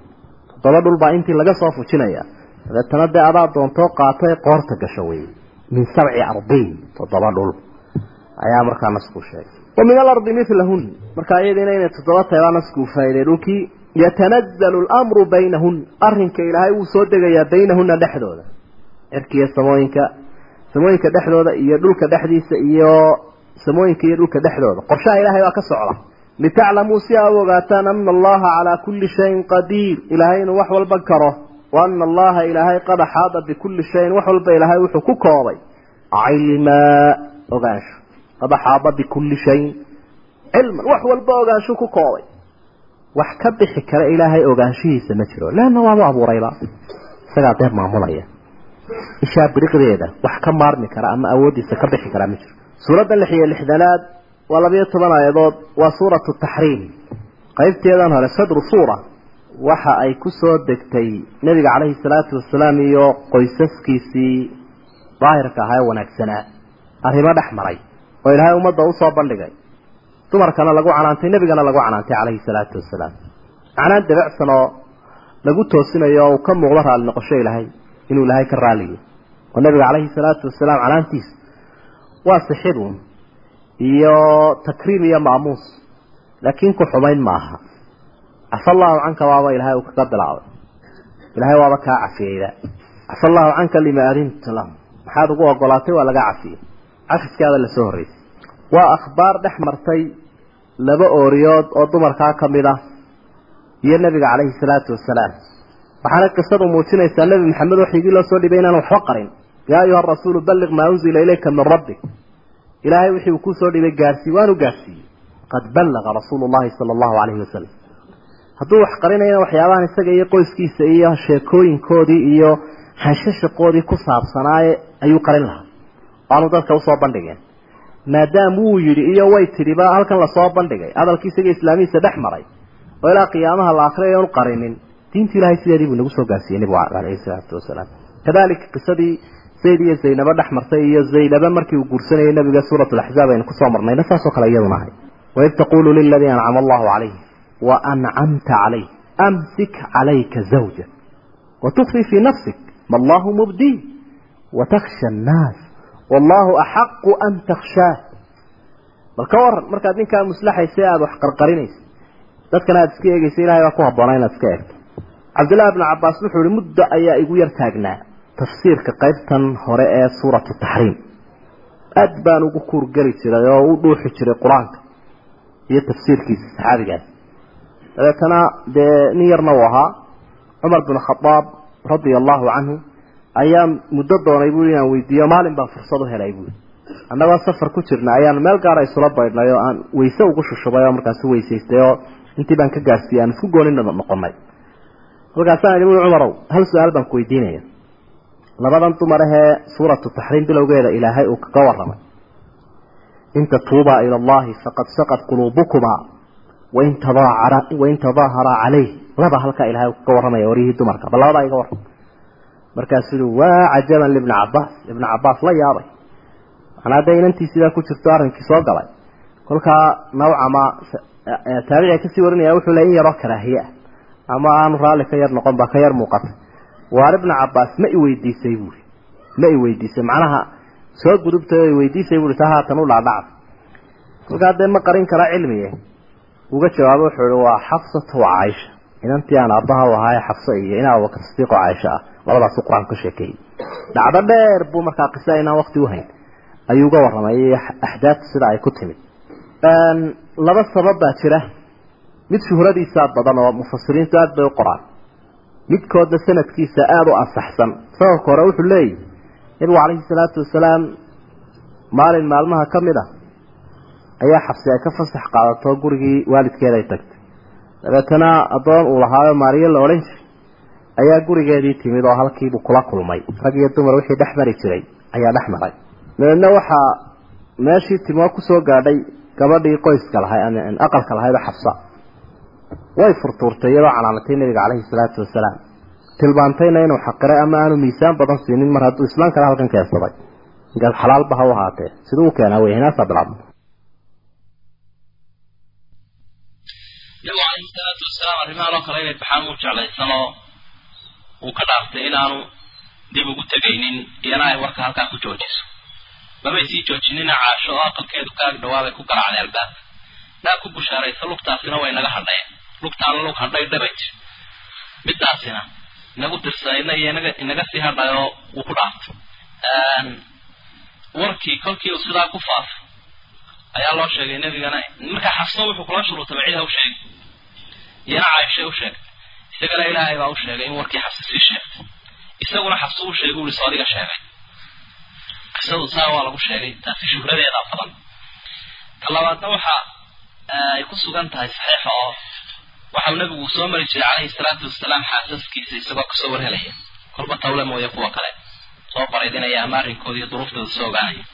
Speaker 2: toddoba dhul baa intii laga soo fujinaya dabeetana dee adaa doontoo qaato ee qoorta gasho wey min sabci ardiin toddoba dhul. Ayaa markaa nasku sheegay. Wa min alardi milahun markaa iyadiina inay toddoba tahay baa nasku faa'iday dhulkii yatanazalu lamru baynahun. Arrinka ilaahay wuu soo degayaa baynahuna dhexdooda. Cirkiiyo samooyinka samooyinka dhexdooda iyo dhulka dhexdiisa iyo samooyinka iyo dhulka dhexdooda. Qorshaha ilaahay baa ka socda. Litaclamuu si aa u ogaataan ana allaha calaa kulli shayin qadiir. Ilaahay inuu wax walba karo وأن الله إلهي قد حاط بكل شيء وحلب إلهي وحكو كوضي علما أغاش قد حاط بكل شيء علما وحلب أغاش كوضي وحكب حكرة إلهي أغاشيه سمتره لأنه هو أبو ريلا سقع دير معمولية إشاب برقريدة وحكم مارني كرا أما أودي سكب حكرة متر سورة اللحية الإحدالات ولا بيطبنا يضاد وسورة التحريم قيبت يدان هذا صدر صورة waxa ay ku soo degtay nabiga calayhi salaatu wasalaam iyo qoysaskiisii daahirka ahaa ee wanaagsanaa arrimo dhex maray oo ilaahay ummadda u soo bandhigay. Dumarkana lagu canaantay nebigana lagu canaantay calayhi salaatu wasalaam. Canaan dabacsan oo lagu toosinayo oo uu ka muuqdo raalli noqosho ilaahay inuu ilaahay ka raaliyo oo nabiga calayhi salaatu wasalaam canaantiisa waa sixidun iyo takriim iyo maamuus laakiin ku xumayn maaha cafa allahu canka waaba ilahay uu kaga bilaabay. Ilahay waaba kaa cafiyeyda. Cafa allahu canka lima adinta lahu. Maxaad ugu ogolaatay waa laga cafiyey cafiskaada la soo horreysay. Waa akhbaar dhex martay laba ooriyood oo dumarkaa ka mid ah iyo nebiga calayhi salaatu wasalaam waxaana qisadu muujinaysaa nebi maxamed waxyigii loo soo dhibay inaan waxba qarin. Yaa ayuha rasuulu balliq maa unzila ilayka min rabbik. Ilaahay wixii uu ku soo dhibay gaarsii waanu hadduu wax qarinayana waxyaabahan isaga iyo qoyskiisa iyo sheekooyinkoodii iyo hanshashaqoodii ku saabsanaaye ayuu qarin lahaa. Waanu dadka u soo bandhigeen. Maadaam wuu yidhi iyo way tidhiba halkan la soo bandhigay. Hadalkii isaga islaamihiisa dhex maray. Oo ilaa qiyaamaha la akriya aanu qarinin. Diinta ilahay sideedii buu nagu soo gaarsiiyey nebigu calayhi salaatu wasalaam kadalika qisadii zayd iyo zaynabo dhex martay iyo zaynaba markii uu guursanayay nabiga suurat laxzaab aynu ku soo marnayna saasoo kale iyaduna ahay. Waid taqulu liladii ancama allahu calayh wa ancamta calayh amsik calayka zawja watukfi fii nafsik ma allahu mubdii watakhsha annaas wallahu axaqu an takhshaah bal ka waran markaad ninkaa muslaxaysa aada wax qarqarinaysa dadkana aada iska eegaysa ilahay baa ku habboonaa inaad iska eegto cabdullahi bnu cabaas wuxuu ihi muddo ayaa igu yar taagnaa tafsiirka qaybtan hore ee suuratu taxriim aad baan ugu kuurgeli jiray oo u dhuuxi jiray qur'aanka iyo tafsiirkiisa saxaabigaas dabeetana dee nin yarna uu ahaa cumar bin khadaab radia allahu canhu ayaa muddo doonay bui inaan weydiiyo maalin baan fursad u helay buui annagoo safar ku jirna ayaan meel gaara isula baydhnay oo aan weyse ugu shushubay oo markaasu weysaystay oo intii baan ka gaarsiiyey aan isku goonina noqonay halkaasaan idhi ui cumarow hal su'aal baan ku weydiinaya labadan dumar ahee suuratu taxriim bilowgeeda ilaahay uu kaga waramay in tatuubaa ila allahi faqad saqad quluubukumaa wain tadaahara calayh laba halkaa ilahay kaga warramaya waryihii dumarka. Bal labadaa iga warram markaasuu yihi waa cajaban libni cabaas ibnu cabaas la yaabay. Manaa dee inantii sidaa ku jirto arrinkii soo galay. Kolkaa nawcama taabiciga ka sii warinaya wuxuu le in yaroo karaahiye ah. Ama aanu raalli ka yar noqon baa ka yar muuqatay waar ibna cabaas ma i weydiisay buuri. Ma i weydiisay. Macnaha soo gudubtay oo iweydiisay buuri taa haatan u dhaadhacda. Kolkaa dee ma qarin karaa cilmiye uga jawaabo wuxuu ihi waa xafsata wa caaisha inantii aan aabbaha u ahaaye xafso iyo in abubakar sidiiq oo caaisha ah. Labadaasu qur'aanka ka sheekeeyey. Dhacdo dheer buu markaa qisa inaan wakti uhayn ayuu uga warramay axdaadta sida ay ku timid. Laba sabab baa jira. Mid shuhradiisaa badan oo mufasiriintu aada bay u qoraan. Midkoodna sanadkiisa aada u ansaxsan. Sababka hore wuxuu leeyahy nabigu calayhi salaatu wasalaam maalin maalmaha ka mid ah ayaa xabsi ay ka fasax qaadato gurigii waalidkeeda ay tagtay. Dabeetana addoon uu lahaayo maariyo la odhan jiray ayaa gurigeedii timid oo halkiibuu kula kulmay. Rag iyo dumar wixii dhex mari jiray ayaa dhex maray. Dabeedna waxaa meeshii timoo ku soo gaadhay gabadhii qoyska lahay aqalka lahaydoo xabsa. Way furtuurtay iyadoo calaamantay nabiga caleyhi salaatu wasalaam. Tilmaantayna inuu xaqiray ama aanu miisaan badan siinin mar hadduu islaam kale halkan keensaday xalaalba ha u ahaatee. Siduu u keenaa wey hinaasaa
Speaker 3: nabigu calayhi salaatu wasalaam arrimahan oo kale inay baxaan uu jeclaysanoo uu ka dhaaftay inaanu dib ugu tegaynin iyana ay warka halkaa ku joojiso mamay sii joojinina caasho oo aqalkeedu kaag dhawaabay ku garaacday albaabka. Naa ku bushaaraysa lugtaasina way naga hadheen lugtaana lug hadhay dhabaj midaasina inagu dirsadayna iyo inaga sii hadhayoo wuu ku dhaaftay warkii kolkii uu sidaa ku faafay ayaa loo sheegay nebigana markaa xafso wuxuu kula shuruutay cid ha u sheegay iyana caaishay u sheegtay isagana ilaahay baa u sheegay in warkii xabsi sii sheegtay isaguna xabsi u sheegay uli soodiga sheegay qisadu saa waa lagu sheegay taasi shuhradeeda badan ta labaadna waxa ay ku sugan tahay saxiixa oo waxau nebigu soo mari jiray calayhi salaatu wasalaam xaasaskiisa isagoo ka soo warhelaya kolba tawle mooye kuwa kale soo baraydinaya ama arrinkooda iyo duruuftooda soo ogaanaya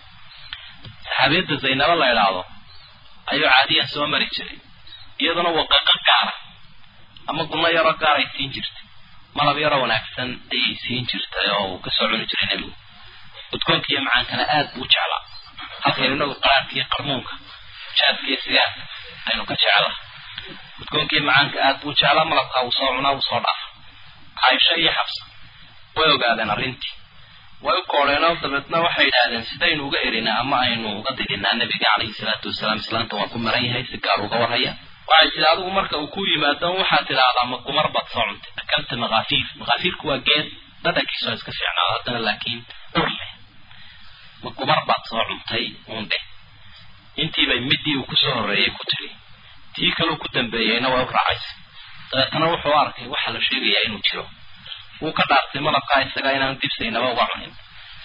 Speaker 3: saxaabiyadda zaynabo la idhaahdo ayuu caadiyan soo mari jiray iyaduna waqaqo gaara ama gunno yaroo gaar ay siin jirtay. Malab yaroo wanaagsan ayay siin jirtay oo uu ka soo cuni jiray nebigu. Udkoonka iyo macaankana aad buu jeclaa. Halkaynu inagu qaraarka iyo qarmuunka jaadka iyo sigaarka aynu ka jecla udkoonka iyo macaanka aad buu jeclaa malabkaa wuu soo cunaa wuu soo dhaafa caaisho iyo xabsa way ogaadeen arrintii. Way u koodheenoo dabeedna waxay yidhaahdeen sidaynu uga erinaa ama aynu uga didinaa nebiga calayhi salaatu wasalaam islaanta waa ku maran yahay si gaar uga warhaya waxay tidi adigu marka uu ku yimaado waxaad tidhaahdaa ma gumar baad soo cuntay akalta makaafiir makaafiirku waa geed dhadhankiisu waa iska fiicnaado haddana laakiin ur leh. Ma gumar baad soo cuntay uun dheh intiibay midii uu ku soo horreeyey ku tiri. Tii kaleu ku dambeeyeyna way u raacaysa dabeetana wuxuu arkay waxa la sheegayaa inuu jiro wuu ka dhaartay malabkaa isaga inaan dibsaynaba uga cunin.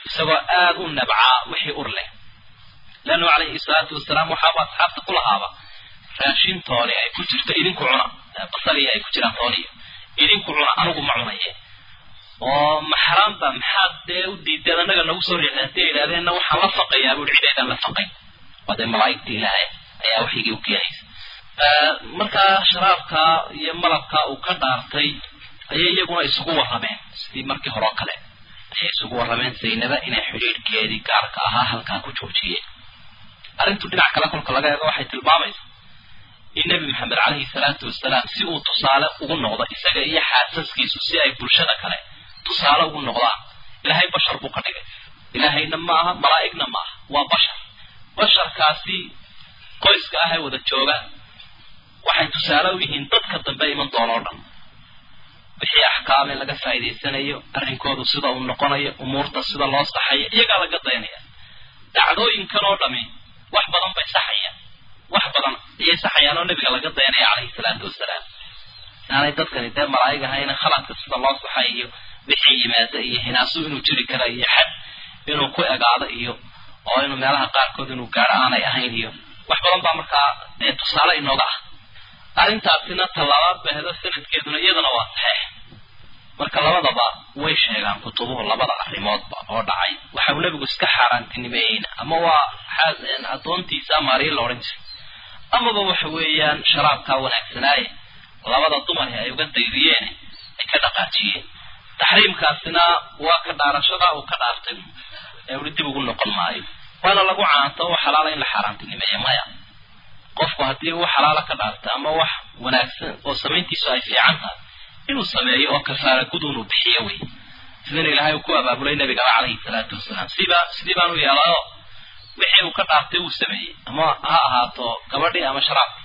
Speaker 3: Isagoo aada u nabcaa wixii ur leh. Leannu calayhi salaatu wasalaam waxaaba asxaabta ku lahaaba raashin tooni ay ku jirto idinku cuna. Basaliya ay ku jiraan tooniyo idinku cuna anigu ma cunaye oo maxraamba maxaad dee u diideen annaga nagu soo riixday? Haddii ay yidhahdeenna waxaan la faqayaa buui cideedaan la faqay. Waa dee malaa'igta ilaahay ayaa waxigii u keenaysa markaa sharaabkaa iyo malabkaa uu ka dhaartay ayay iyaguna isugu warrameen sidii markii hore oo kale. Ayay isugu warrameen zaynaba inay xidhiidhkeedii gaarka ahaa halkaa ku joojiyeen. Arrintu dhinac kale kolka laga eego waxay tilmaamaysa in nebi maxamed calayhi salaatu wasalaam si uu tusaale ugu noqdo isaga iyo xaasaskiisu si ay bulshada kale tusaale ugu noqdaan. Ilaahay bashar buu ka dhigay. Ilaahayna ma aha malaa'igna ma aha waa bashar. Basharkaasi qoyska ah ee wada jooga waxay tusaale u yihiin dadka dambe iman doona o dhan. Wixii axkaame laga faa'idaysanayo arrinkoodu sida uu noqonayo umuurta sida loo saxayo iyagaa laga dayanaya dacdooyinkan oo dhami wax badan bay saxayaan wax badan ayay saxayaan oo nebiga laga dayanaya calayhi salaatu wasalaam. Inaanay dadkani dee malaa'ig ahayna khaladka sida loo saxay iyo wixii yimaada iyo hinaasu inuu jiri kara iyo xad inuu ku egaado iyo oo inuu meelaha qaarkood inuu gaadho aanay ahayn iyo wax badan baa markaa tusaale inooga ah. Arrintaasina tallabaad ba hedo sanadkeeduna iyadana waa saxeex marka labadaba way sheegaan kutubuhu labada arrimoodba oo dhacay. Waxa uu nebigu iska xaaraantinimeeyeyna ama waa addoontiisa maariin la odhan jiray amaba waxa weeyaan sharaabkaa wanaagsanaaye labada dumarhi ay uga dayriyeen ay ka dhaqaajiyeen. Taxriimkaasina waa ka dhaarashada uu ka dhaartay. Ee uli dib ugu noqon maayo. Waana lagu caanto oo xalaala in la xaaraantinimeeyo maya. Qofku haddii uu xalaala ka dhaarta ama wax wanaagsan oo samayntiisu ay fiican tahay inuu sameeyo oo kafaara gud inuu bixiyo wey. Sidana ilaahay uu ku abaabulay nabigaba calayhi salaatu wasalaam. Siba sidii baanu yeelayo wixii uu ka dhaartay uu sameeyey. Ama ha ahaato gabadhii ama sharaabki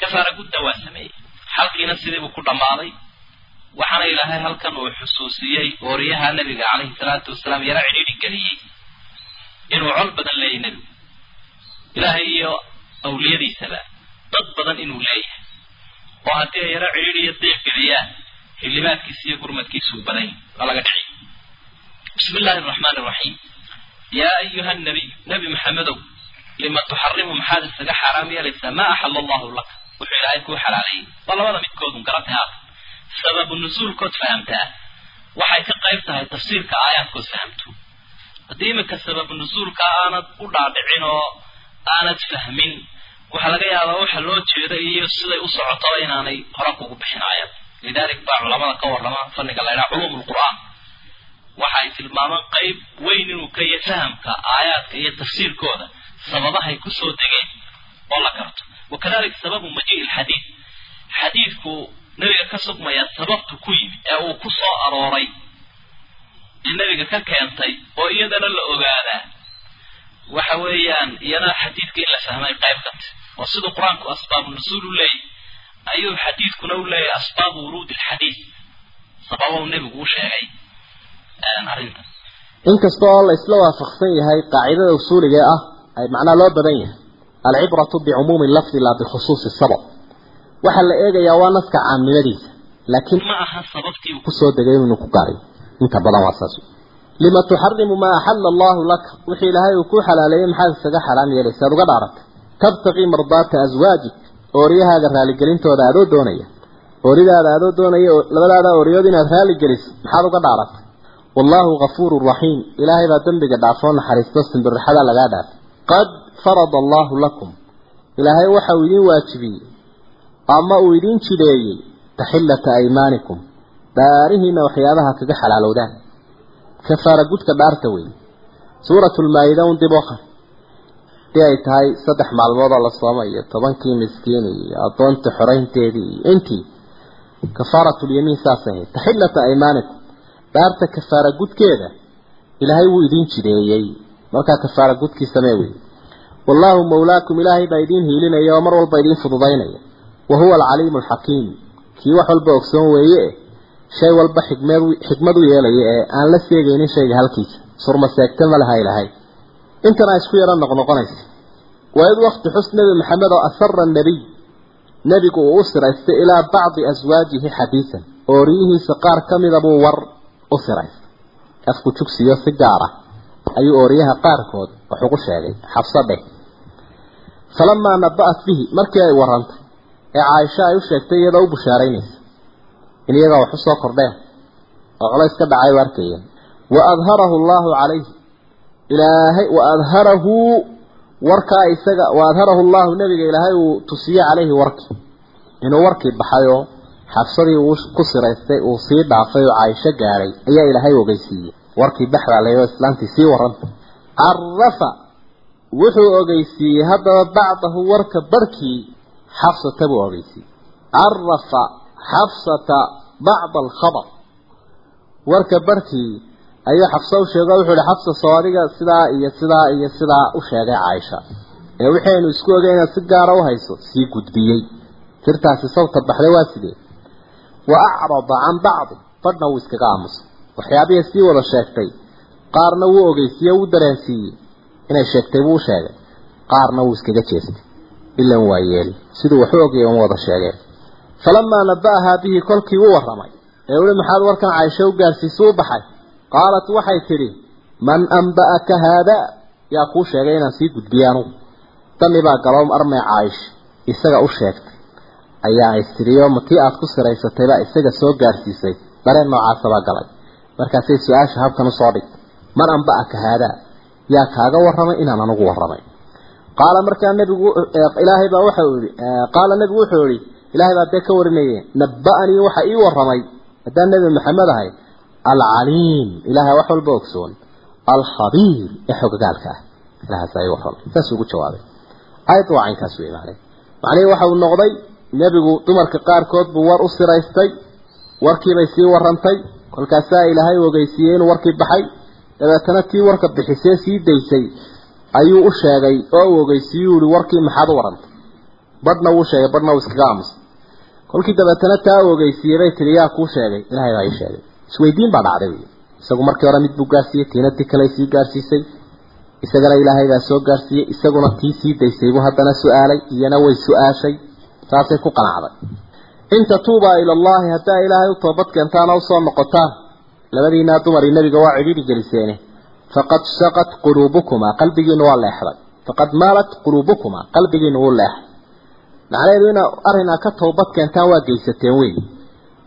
Speaker 3: kafaara gudda waa sameeyey. Xalkiina sidiibuu ku dhammaaday. Waxaana ilaahay halkan uu xusuusiyey ooriyaha nabiga calayhi salaatu wasalaam yaro cidhiidhi geliyey. Inuu col badan leeyahy nebigu. Ilaahay iyo awliyadiisaba dad badan inuu leeyahay. Oo haddii ay yaro cidhiidhi iyo diiq geliyaan xildhibaadkiisa iyo gurmadkiisa uu badan waa laga dhici. Bismi illaahi araxmaan araxiim yaa ayuha nabiy nebi maxamedow lima tuxarimu maxaad isaga xaaraam yeelaysaa maa axala allahu laka wuxuu ilaahay kuu xalaaleeyey waa labada midkoodun garatay haata sababu nusuulkood fahamtaa waxay ka qayb tahay tafsiirka aayaadkood fahamto haddii iminka sababu nusuulka aanad u dhaadhicin oo aanad fahmin waxaa laga yaabaa waxa loo jeeda iyo siday u socotaba inaanay hore kugu bixin aayad lidalik baa culamada ka warrama fanniga la ydhaha culuum lqur'aan waxay tilmaamaan qayb weyn inuu ka yahay fahamka aayaadka iyo tafsiirkooda. Sababahay ku soo degeen oo la garto. Wakadalik sababu majii'i lxadiid xadiidku nebiga ka sugmaya sababtu ku yimid ee uu ku soo arooray ee nebiga ka keentay oo iyadana la ogaadaa. Waxa weeyaan iyana xadiidka in la fahmay qayb kate oo siduu qur'aanku asbaabu nusuul u leeyahy ayuu xadiidkuna u leeyahay asbaabu wuruudi alxadiid sababou nebigu u sheegay arrintan
Speaker 2: inkasta oo la isla waafaqsan yahay qaacidada usuuliga ah ay macnaa loo badan yahay. Alcibratu bicumuumi lafdi laa bikhusuusi sabab. Waxaa la eegayaa waa naska caamnimadiisa laakiin
Speaker 3: ma aha sababtii uu
Speaker 2: ku soo degay inuu ku garay inta badan waa saas. Lima tuxarimu maa axala allahu laka wixii ilaahay uu ku xalaaleeyey maxaad isaga xaraam yeelaysa ad uga dhaaratay tabtaqii mardaata aswaajik ooryahaaga raaligelintooda adoo doonaya. Ooridaada adoo doonaya labadaada ooriyood inaad raaligeliso maxaad uga dhaaratay wallaahu gafuuru raxiim ilaahay baa dembiga dhaafoo naxariisto simbirixada lagaa dhaafay qad farada allaahu lakum. Ilaahay waxa uu idiin waajibiyey ama uu idiin jideeyey taxillata aymaanikum. Dhaarihiina waxyaabaha kaga xalaalowdaan. Kafaara gudka dhaarta wey suuratulmaa-ida un dib oqar haddii ay tahay saddex maalmood oo la sooma iyo tobankii miskiin iyo addoonta xoraynteedii iyo intii kafaaratulyamiin saasay ahayd. Taxillata aymaanikum dhaarta kafaara gudkeeda ilaahay wuu idiin jideeyey. Markaa kafaara gudkii samee wey wallaahu mawlaakum ilaahay baa idiin hiilinaya oo mar walba idiin fududaynaya. Wa huwa alcaliimu alxakiim. Kii wax walba ogsoon weeye shay walba xikmad xikmad u yeelaya ee aan la seegaynin shayga halkiisa. Surma seegta ma laha ilahay intana isku yaro noqnoqonaysa. Waa id wakti xus nebi maxamed oo asara nabiy nebigu uu u siraystay ilaa bacdi aswaajihi xadiisan. Ooriyihiisa qaar ka mida buu war u siraystay afku jugsiyo si gaar ah. Ayuu ooriyaha qaarkood wax ugu sheegay xabsa falamaa naba'at bihi markii ay warantay ee caaisha ay u sheegtay iyadoo u bushaaraynaysa. In iyagaa wax u soo kordheen oo culays ka dhacay u arkayeen. Wa adharahu allaahu calayhi. Ilaahay wa adharahu warkaa isaga wa adharahu allaahu nabiga ilaahay uu tusiye calayhi warkii inuu warkii baxayoo xabsadii uu ku siraystay uu sii dhaafay oo caaisho gaadhay ayaa ilaahay ogeysiiyey. Warkii baxdaa layoo islaantii sii warranta carafa wuxuu ogeysiiyey haddaba bacdahu warka barhkii xafsata buu ogeysiiyey. Carafa xafsata bacda alkhabar. Warka barhkii ayuu xafsa u sheego wuxuu ihi xafsa soo adiga sidaa iyo sidaa iyo sidaa u sheegay caaisha ee waxaynu isku ogay inaad si gaara u hayso. Sii gudbiyey. Sirtaasi sawta baxday waa sidee wa acrada can bacdi badhna wuu iskaga aamusay waxyaabihii sii wada sheegtay qaarna wuu ogeysiiye wuu dareensiiyey inay sheegtay buu u sheegay qaarna wuu iskaga jeestay ilan waa yeeli siduu waxu ogayay uma wada sheegeen falamaa naba'ahaa bihi kolkii u warramay ee uli maxaad warkan caaisho u gaarsiisa u baxay qaalat waxay tidhi man ayaa is tidhiyo matii aad ku siraysatay baa isaga soo gaarsiisay. Dareen noocaasa baa galay. Markaasay su'aasha habkan u soo dhigtay. Man anba'aka haadaa yaa kaaga warramay inaan anugu warramay. Qaala markaa nabigu ilaahay baa waxa uu yihi qaala nabigu wuxuu yihi ilaahay baa dee ka warinaye naba'anii waxa ii warramay. Haddaan nebi maxamed ahay alcaliim. Ilaahay wax walba ogsoon. Alkhabiir ee xogagaalka ah. Ilahaas ii warramay. Saas ugu jawaabay. Aayadda waa macnay macnihii waxa uu noqday nebigu dumarka qaarkood buu war u siraystay warkiibay sii warrantay kolkaasaa ilaahay ogeysiiyey inuu warkii baxay. Dabeetana tii warka bixisee sii daysay ayuu u sheegay oo uu ogeysiiyey uhi warkii maxaad u warantay? Badhna wuu sheegay badhna uu iskaga aamusay. Kolkii dabeetana taa uu ogeysiiyey bay tihi yaa kuu sheegay ilaahay baa ii sheegay. Isweydiin baa dhacday wey isagu markii hore mid buu gaarsiiyey tiina ti kale sii gaarsiisay. Isagana ilaahay baa soo gaarsiiyey isaguna tii sii daysay buu haddana su'aalay iyana way su'aashay saasay ku qanacday. In tatuubaa ila allahi haddaa ilaahay u toobad keentaan oo u soo noqotaan labadiinaa dumarii nebiga waa cidhiidhi geliseene faqad shaqat quluubukumaa qalbigiinu waa leexday. Faqad maalat quluubukumaa qalbigiinu wuu leexay macnaheedu ina arrinaa ka toobad keentaan waa geysateen wey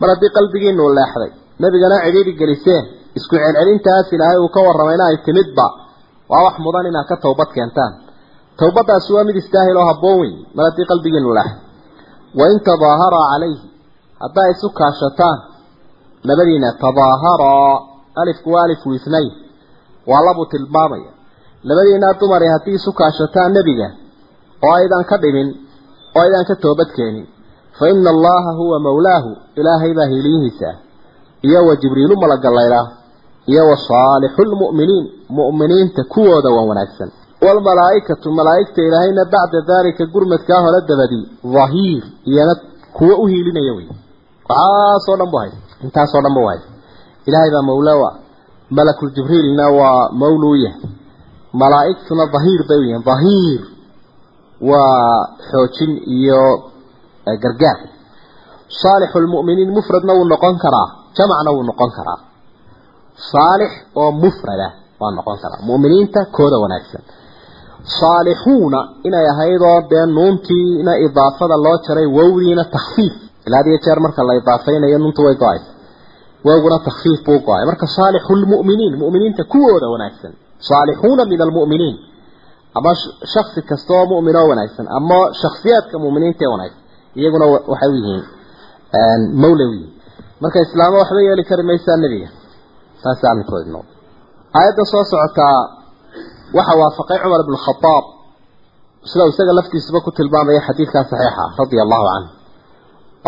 Speaker 2: mar haddii qalbigiinu leexday nebigana cidhiidhi geliseen isku celcelintaas ilaahay uu ka warramayna ay timidba waa wax mudan inaad ka toobad keentaan. Towbadaasi waa mid istaahil oo habboon wey mar haddii qalbigiinu leexday wain tadaaharaa calayhi haddaa isu kaashataan labadiina tadaaharaa alifku waa alifu ithnayn waa labuu tilmaamaya. Labadiinaa dumari haddii isu kaashataan nebiga oo aydan ka dhimin oo aydan ka toobadkeenin fa ina allaha huwa mawlaahu ilaahay baa hiiliyihiisa iyo wa jibriilu malagallaydhaa iyo wa saalixu lmu'miniin mu'miniinta kuwooda waa wanaagsan waalmalaa'ikatu malaa'igta ilaahayna bacda daalika gurmadkaa hore dabadii dhahiir iyana kuwo u hiilinaya wey waxaasoo dhan bu haysa intaasoo dhan bu haysa ilaahay baa mawlaa malakul jibriilna waa mawluu yahay. Malaa'igtuna dhahiir bay u yihiin. Dhahiir waa xoojin iyo gargaar. Saalixu lmu'miniin mufradna wuu noqon karaa. Jamacna wuu noqon karaa. Saalix oo mufrada waa noqon karaa. Mu'miniinta kooda wanaagsan saalixuuna inay ahaydoo dee nuuntiina idaafada loo jaray wowdiina takfiif ilaa had iyo jeer marka la idaafaynayo nuuntu way go'aysa. Wowguna takfiif buu go'ay. Marka saalixu lmu'miniin mu'miniinta kuwooda wanaagsan. Saalixuuna min almu'miniin ama shaksi kasta oo mu'min oo wanaagsan. Ama shaksiyaadka mu'miniinta ee wanaagsan. Iyaguna waxay u yihiin mawla u yihiin marka islaamo waxba yeeli kari maysaa nebiga taasi arrinkoodi noqdo aayadda soo socotaa waxa waafaqay cumar ibn khadaab sida isaga laftiisuba ku tilmaamaya xadiidkaa saxiixa radia allahu canhu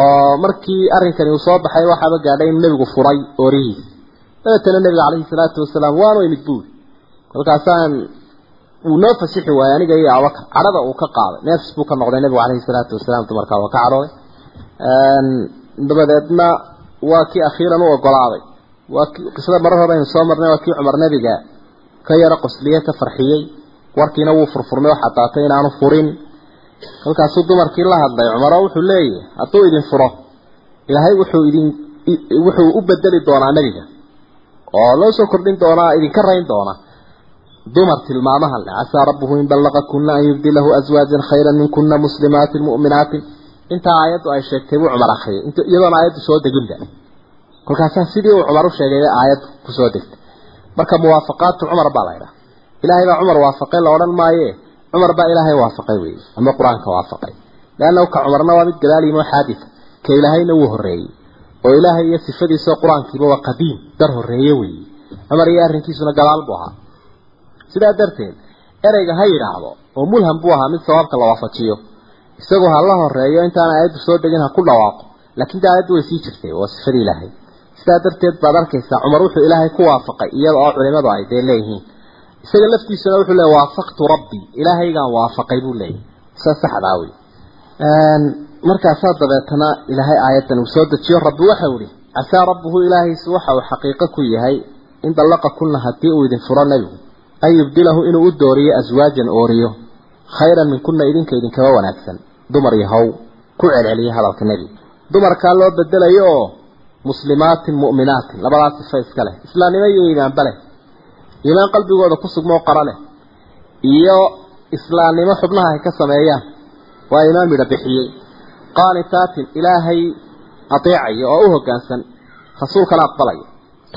Speaker 2: oo markii arrinkani uu soo baxay waxaaba gaadhay inuu nebigu furay oorihiis. Dabeetana nebiga calayhi salaatu wasalaam waanu imid buuri kolkaasaan wuu noo fasixi waayey aniga iyo abaka cadhada uu ka qaaday. Neefs buu ka noqday nebigu calayhi salaatu wasalaam dumarkaa waa ka cadhooday dabadeedna waa kii akhiiran u ogolaaday. Waa ki qisada marar hore aynu soo marnay waa kii cumar nebiga ka yaro qosliye ka farxiyey. Warkiina wuu furfurnay oo xadaatay inaanu furin. Kolkaasuu dumarkii la hadlay cumaro wuxuu leeyahay hadduu idin furo ilaahay wuxuu idin wuxuu u bedeli doonaa nebiga oo loo soo kordhin doonaa idinka rayn doona dumar tilmaamahan leh casaa rabbuhu in ballaqa kunna an yubdilahu aswaajan khayran min kunna muslimaatin mu'minaatin. Intaa aayaddu ay sheegtay buu cumar akhriyay iyadoona aayaddu soo deginba kolkaasaa sidii uu cumar u sheegay aayaddu ku soo degtay marka muwaafaqaatu cumar baa la ydhaha ilaahay baa cumar waafaqay la odhan maaye. Cumar baa ilaahay waafaqay weeye ama qur'aanka waafaqay. Leannahu ka cumarna waa mid gadaal yimo xaadisa ka ilaahayna wuu horreeyey. Oo ilaahay iyo sifadiisa qur'aankiiba waa qadiim dar horreeye weeye. Cumar iyo arrinkiisuna gadaal buu ahaa. Sidaa darteed ereyga ha yidhaahdo oo mulham buu ahaa mid sawaabka la waafajiyo. Isagoo ha la horeeyo intaan aayaddu soo degin ha ku dhawaaqo. Laakiin de aayaddu way sii jirtay waa sifadii ilaahay sidaa darteed baad arkaysaa cumar wuxuu ilaahay ku waafaqay iyada oo culimadu ay dee leeyihiin. Isaga laftiisuna wuxuu leeyahy waafaqtu rabbii ilaahaygaan waafaqay buu leeyahy sa saxdaa wey markaasaa dabeetana ilaahay aayaddan uu soo dejiyo rabbi waxau ihi casaa rabbuhu ilaahays waxa uu xaqiiqo ku yahay in dallaqa kunna haddii uu idin furo nebigu an yubdilahu inuu u dooriyo aswaajan ooriyo khayran min kunna idinka idinkaba wanaagsan dumar yahow ku celceliya hadalka nebiga. Dumarkaa loo bedelayo oo muslimaatin mu'minaatin. Labadaas sifa iska leh. Islaamnimo iyo iimaanba leh. Iimaan qalbigooda ku sugmoo qara leh. Iyo islaamnimo xubnaha ay ka sameeyaan. Waa iimaan midho bixiyey. Qaanitaatin ilaahay adeecaya oo u hoggaansan rasuulkana aqbalaya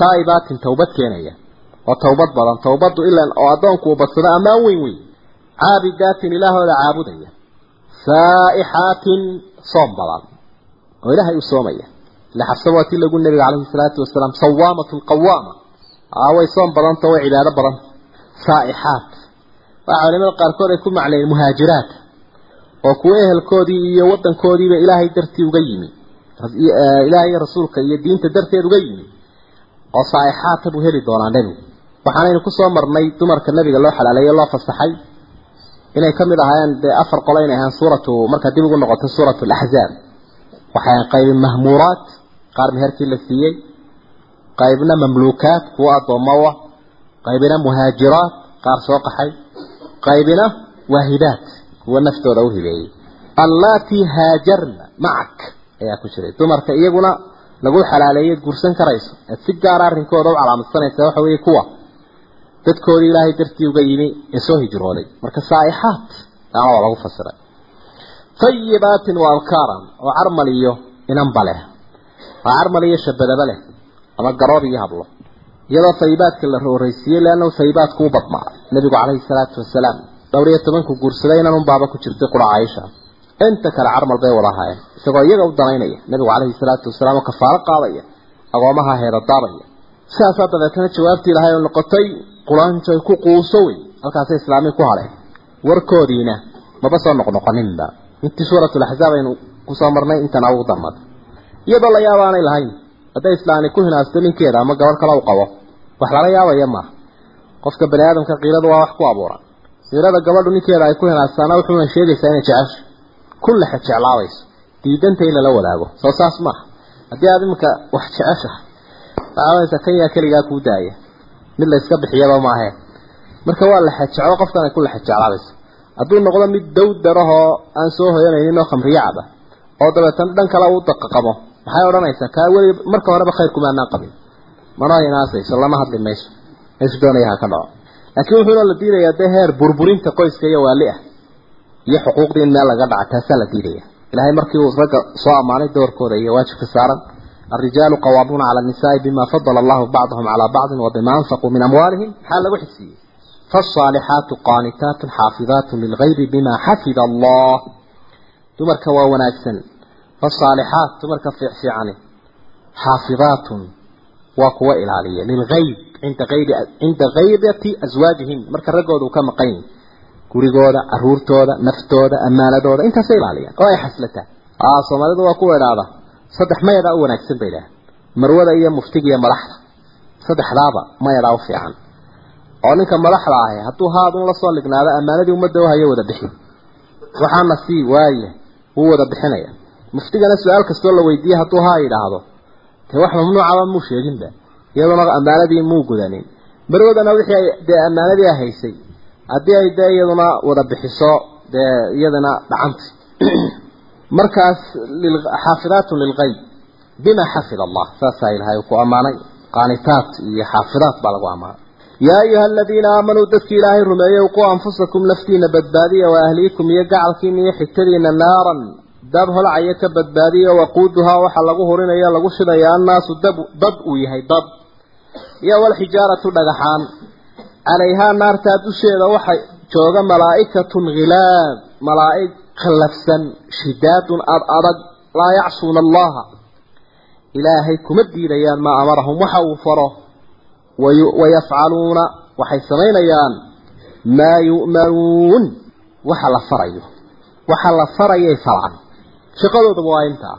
Speaker 2: taa'ibaatin towbad keenaya. Oo towbad badan. Towbaddu ilan oo addoonku uu badsado ammaan weyn weyn. Caabidaatin ilaahooda caabudaya. Saa'ixaatin soom badan. Oo ilaahay u soomaya ila xabsa waa tii lagu nebiga calayhi salaatu wasalaam sawaamatun qawaama way soom badanta way cibaado badan saa'ixaat waxaa culimada qaarkood ay ku macnayen muhaajiraat oo kuwa ehelkoodii iyo wadankoodiiba ilaahay dartii uga yimi ilaahay rasuulka iyo diinta darteed uga yimi oo saa'ixaata buu heli doonaa nebigu waxaanaynu ku soo marnay dumarka nebiga loo xalaaleeyo loo fasaxay inay ka mid ahaayeen dee afar qolo inay ahaan suuratu markaa dib ugu noqoto suuratu alaxzaab waxay qaybin mahmuuraat qaar meherkii la siiyey qaybna mamluukaat kuwa addoomawa qaybina muhaajiraat qaar soo qaxay qaybina waahibaat kuwa naftooda u hibeeyey. Allaatii haajarna macak ayaa ku jiray. Dumarka iyaguna lagu xalaaleeyeed guursan karayso. Eed si gaara arrinkooda u calaamadsanaysa waxa weeye kuwa. Dadkoodii ilaahay dartii uga yimi ee soo hijrooday. Marka saa'ixaat taana waa lagu fasiray. Tayibaatin wa abkaaran oo carmal iyo inanba leh waa carmal iyo shabadaba leh ama garoob iyo hablo iyadoo tayibaadka la horreysiiyey leannahu tayibaadku u badmaa nebigu calayhi salaatu wasalaam dhowr iyo tobanku guursaday inan unbaaba ku jirtay qura caaisha inta kale carmal bay wada ahaayeen isagoo iyaga u danaynaya. Nebigu calayhi salaatu wasalaam oo kafaalo qaadaya agoomaha heeradaabaya sidaasaa dabeetana jawaabtii ilahay oo noqotay qulaanjay ku quuso wey halkaasay islaamii ku hadheen warkoodiina maba soo noqnoqoninba. Intii suuratulaxzaab aynu ku soo marnay intana ugu darmada iyadoo la yaaba aanay lahayn. Hadday islaani ku hinaasto ninkeeda ama gabadh kale u qabo wax lala yaabaya maaha qofka bani aadamka qiilada waa wax ku abuuran qiilada gabadhu ninkeeda ay ku hinaastaana wuxuuna sheegaysaa inay jecesho kullexe jeclaabayso diidanta in lala wadaago. Soo saas maaha haddii aad iminka wax jeceshahay waxaawaysa kan yaa keligaa kuu daaya. Mid la iska bixiyaba maahee marka waa la xejeclo qofkan ku la xejeclaabayso hadduu noqdo mid dawdarahoo aan soo hoyanaynin oo khamriyo caba oo dabeetana dhan kale uu daqaqamo maxay odhanaysaa kaa weli marka horeba khayr kumaanaan qabin mana inaasayso lama hadli mayso meeshu doonaya ha ka dhaco laakiin wuxuuna la diidayaa dee heer burburinta qoyska iyo waali ah iyo xuquuqdii in meel laga dhaca taasaa la diidaya ilaahay markii uu ragga soo ammaanay doorkooda iyo waajibka saaran الرجال قوامون على النساء بما فضل الله بعضهم على بعض وبما أنفقوا من أموالهم حال وحسي فالصالحات قانتات حافظات للغيب بما حفظ الله تمرك وناكسن فالصالحات تمرك في عنه حافظات وقوة إلالية للغيب عند غيب عند غيبة أزواجهن مرك رجود وكما قين كوريجودا أرورتودا نفتودا أمانة انت سيل عليها أو حسلته آه صومالي وقوة إلالة saddex mayadaa u wanaagsan bay idhaah marwada iyo muftiga iyo madaxda saddexdaaba mayadaa u fiican oo ninka madaxda ahi hadduu haadun la soo lignaado ammaanadii ummadda u hayo wada bixi waxaana sii waaye wuu wada bixinaya muftigana su'aal kastoo la weydiiyey hadduu haa yidhaahdo. Dee wax mamnuucaba muu sheeginba iyaduna ammaanadii muu gudanin. Marwadana wixii ay dee ammaanadii a haysay haddii ay dee iyaduna wada bixiso dee iyadana dhacantay markaas xaafidaatun lilgayb bima xafid allah. Saasaa ilahay ku ammaanay. Qaanitaat iyo xaafidaat baa lagu ammaanay. Yaa ayuha aladiina aamanuu dadkii ilaahay rumeeyey quu anfusakum naftiina badbaadiya wa ahliikum iyo gacalkiina iyo xigtadiina naaran dab holcaya ka badbaadiya waquuduhaa waxaa lagu hurinaya lagu shidaya annaasu dab dad uu yahay dad iyo walxijaaratu dhagaxaan. Calayhaa naartaa dusheeda waxa jooga malaa'ikatun khilaad malaa'ig khallafsan shidaadun ad adag laa yacsuuna allaha ilaahay kuma diidayaan maa amarahum waxa uu faro. Wayafcaluuna waxay samaynayaan. Maa yu'manuun waxa la farayo. Waxa la farayay farcan shaqadoodaba waa intaa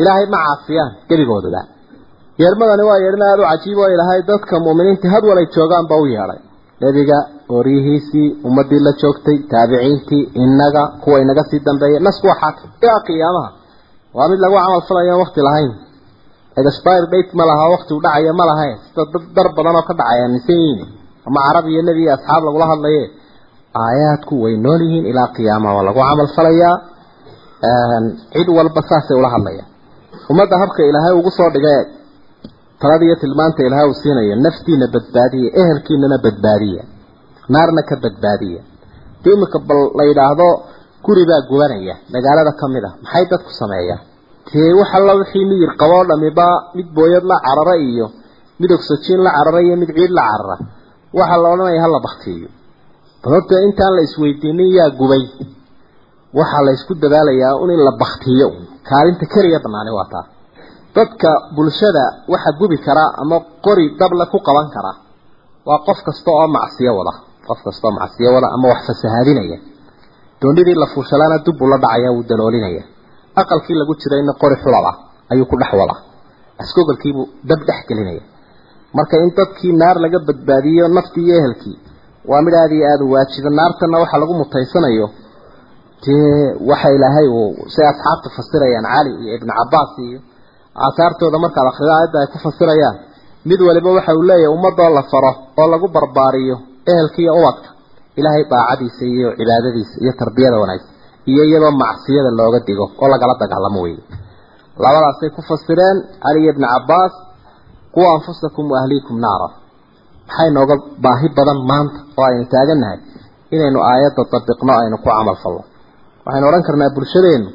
Speaker 2: ilaahay ma caasiyaan gebigoodaba yeermadani waa yeedhin aada u cajiib oo ilahay dadka mu'miniinta had walay joogaanba u yeedhay nebiga ooryihiisii ummadii la joogtay taabiciintii inaga kuwa inaga sii dambeeyay nasku waa xaakim. Ilaa qiyaamaha waa mid lagu camal falayo waqti lahayn. Expire date ma laha waqti u dhacaya ma lahayn sida dad dar badan oo ka dhacaya yihiin ama carab iyo nebi iyo asxaab lagula hadlaye aayaadku way nool yihiin ilaa qiyaamaha waa lagu camal falayaa cid walba saasay ula hadlayaan. Ummadda habka ilaahay ugu soo dhigay talada iyo tilmaanta ilaahay uu siinaya naftiina badbaadiya ehelkiinana badbaadiya naarna ka badbaadiya dee imika bal la yidhaahdo guri baa gubanaya magaalada ka mid ah maxay dadku sameeyaan? Dee wax alla wixii miyir qaboo dhamiba mid booyad la carara iyo mid ogsajiin la carara iyo mid ciid la carara. Waxaa la odhanaya hala baktiiyo balorta intaan la isweydiinin yaa gubay waxaa la isku dadaalayaa un in la baktiyo kaalinta keliya banaani waa taa. Dadka bulshada waxa gubi kara ama qori dable ku qaban kara. Waa qof kasta oo macsiyo wada. Qof kasta oo macsiyo wada ama wax fasahaadinaya doonidii la fuushalaana dub ula dhacaya wuu daloolinaya aqalkii lagu jirayna qori xulal ah ayuu ku dhex wada. Askogolkiibuu dab dhex gelinaya marka in dadkii naar laga badbaadiyo naftii iyo ehelkii waa mid aada iyo aada u waajiba naartana waxa lagu mutaysanayo dee waxa ilaahay uu si asxaabta fasirayaan cali iyo ibn cabaas iyo aasaartooda markaad akhrido aayadda ay ku fasirayaan. Mid waliba waxa uu leeyahay ummadoo la faro oo lagu barbaariyo ehelka iyo ubadka. Ilaahay daacadiisa iyo cibaadadiisa iyo tarbiyada wanaagsan iyo iyadoo macsiyada looga digo oo lagala dagaalamo wey labadaasay ku fasireen cali iyo ibn cabaas kuwa anfusakum wa ahliikum naara. Maxay nooga baahi badan maanta oo aynu taagannahay inaynu aayadda dabiqno aynu ku camal falno waxaynu odhan karnaa bulshadeennu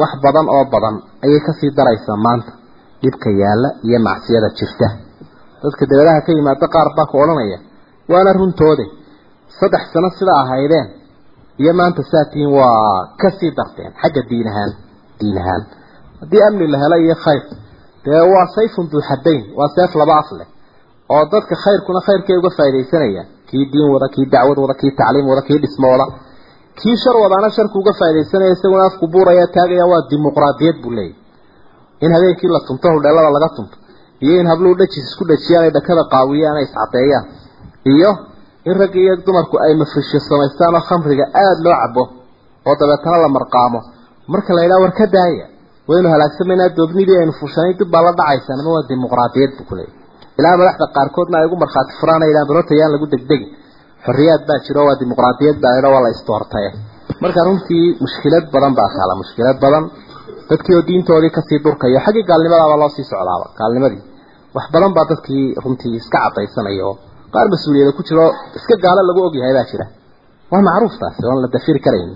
Speaker 2: wax badan oo badan ayay ka sii daraysaa maanta. Dhibka yaalla iyo macsiyada jirta. Dadka dabadaha ka yimaada qaar baa ku odhanaya waana runtoode. Saddex sano sidaa ahaydeen iyo maanta saatiin waa ka sii darteen xagga diin ahaan diin ahaan haddii amni la helo iyo khayr dee waa sayfun duuxadayn waa seef laba af oo dadka khayrkuna khayrkay uga faaidaysanayaan kii diin wada kii dacwad wada kii tacliim wada kii dhismo wada kii shar wadaana sharku uga faaidaysanaya isaguna afku buuraya taagaya waa dimuqraadiyad buu leeyahy in habeenkii la tunto hudheelada laga tunto iyo in habluhu dhajis isku dhajiyaan ay dhakada qaawiyaan ay iscadeeyaan iyo in ragga iyo dumarku ay mafrisho samaystaan oo khamriga aada loo cabo oo dabeetana la marqaamo. Marka la yidhaha war ka daaya? Waynu halaagsamaynaa doobnidii aynu fuushanay dib baa la dhacaysaan. Ama waa dimuqraadiyad buu kuleeyahy ilaa madaxda qaarkoodna ay ugu markhaati furaan ay yidhahan barotayaan lagu degdegi xorriyaad baa jiro waa dimuqraadiyad baa ladha waa la istoortaye marka runtii mushkilad badan baa taala mushkilad badan. Dadkii oo diintoodii ka sii durkayo xaggii gaalnimadaaba loo sii socdaaba gaalnimadii. Wax badan baa dadkii runtii iska cadaysanaya qaar mas'uuliyada ku jiro iska gaalo lagu ogyahay baa jira. Waa macruuf taasi oon la dafiri karayn.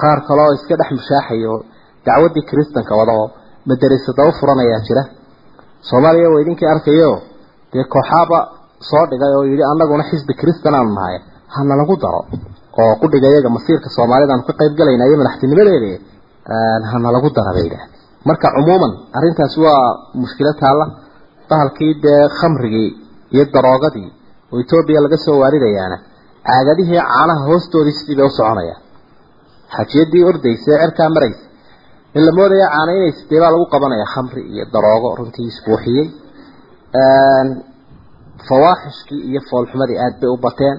Speaker 2: Qaar kale iska dhex mushaaxaya oo dacwaddii kiristanka wada oo furanayaa jira. Soomaaliya waa idinkii arkayo dee kooxaaba soo dhigay oo yidhi annaguna xisbi kristan aanu nahay. Hana lagu daro. Oo qudhiga iyaga masiirka soomaalida aanu ka qayb galayna iyo madaxtinimadeeda hana lagu dara bay yidhaah marka cumuuman arrintaasi waa mushkilo taalla. Bahalkii dee khamrigii iyo daroogadii oo etoobiya laga soo waaridayaana caagadihii caanaha hoostoodii sidii bay u soconayaan. Xajiyadii ordaysa cerkaa maraysa. In la moodaya caana inay sidee baa lagu qabanaya khamri iyo daroogo runtii isbuuxiyey fawaaxishkii iyo foolxumadii aada bay u bateen.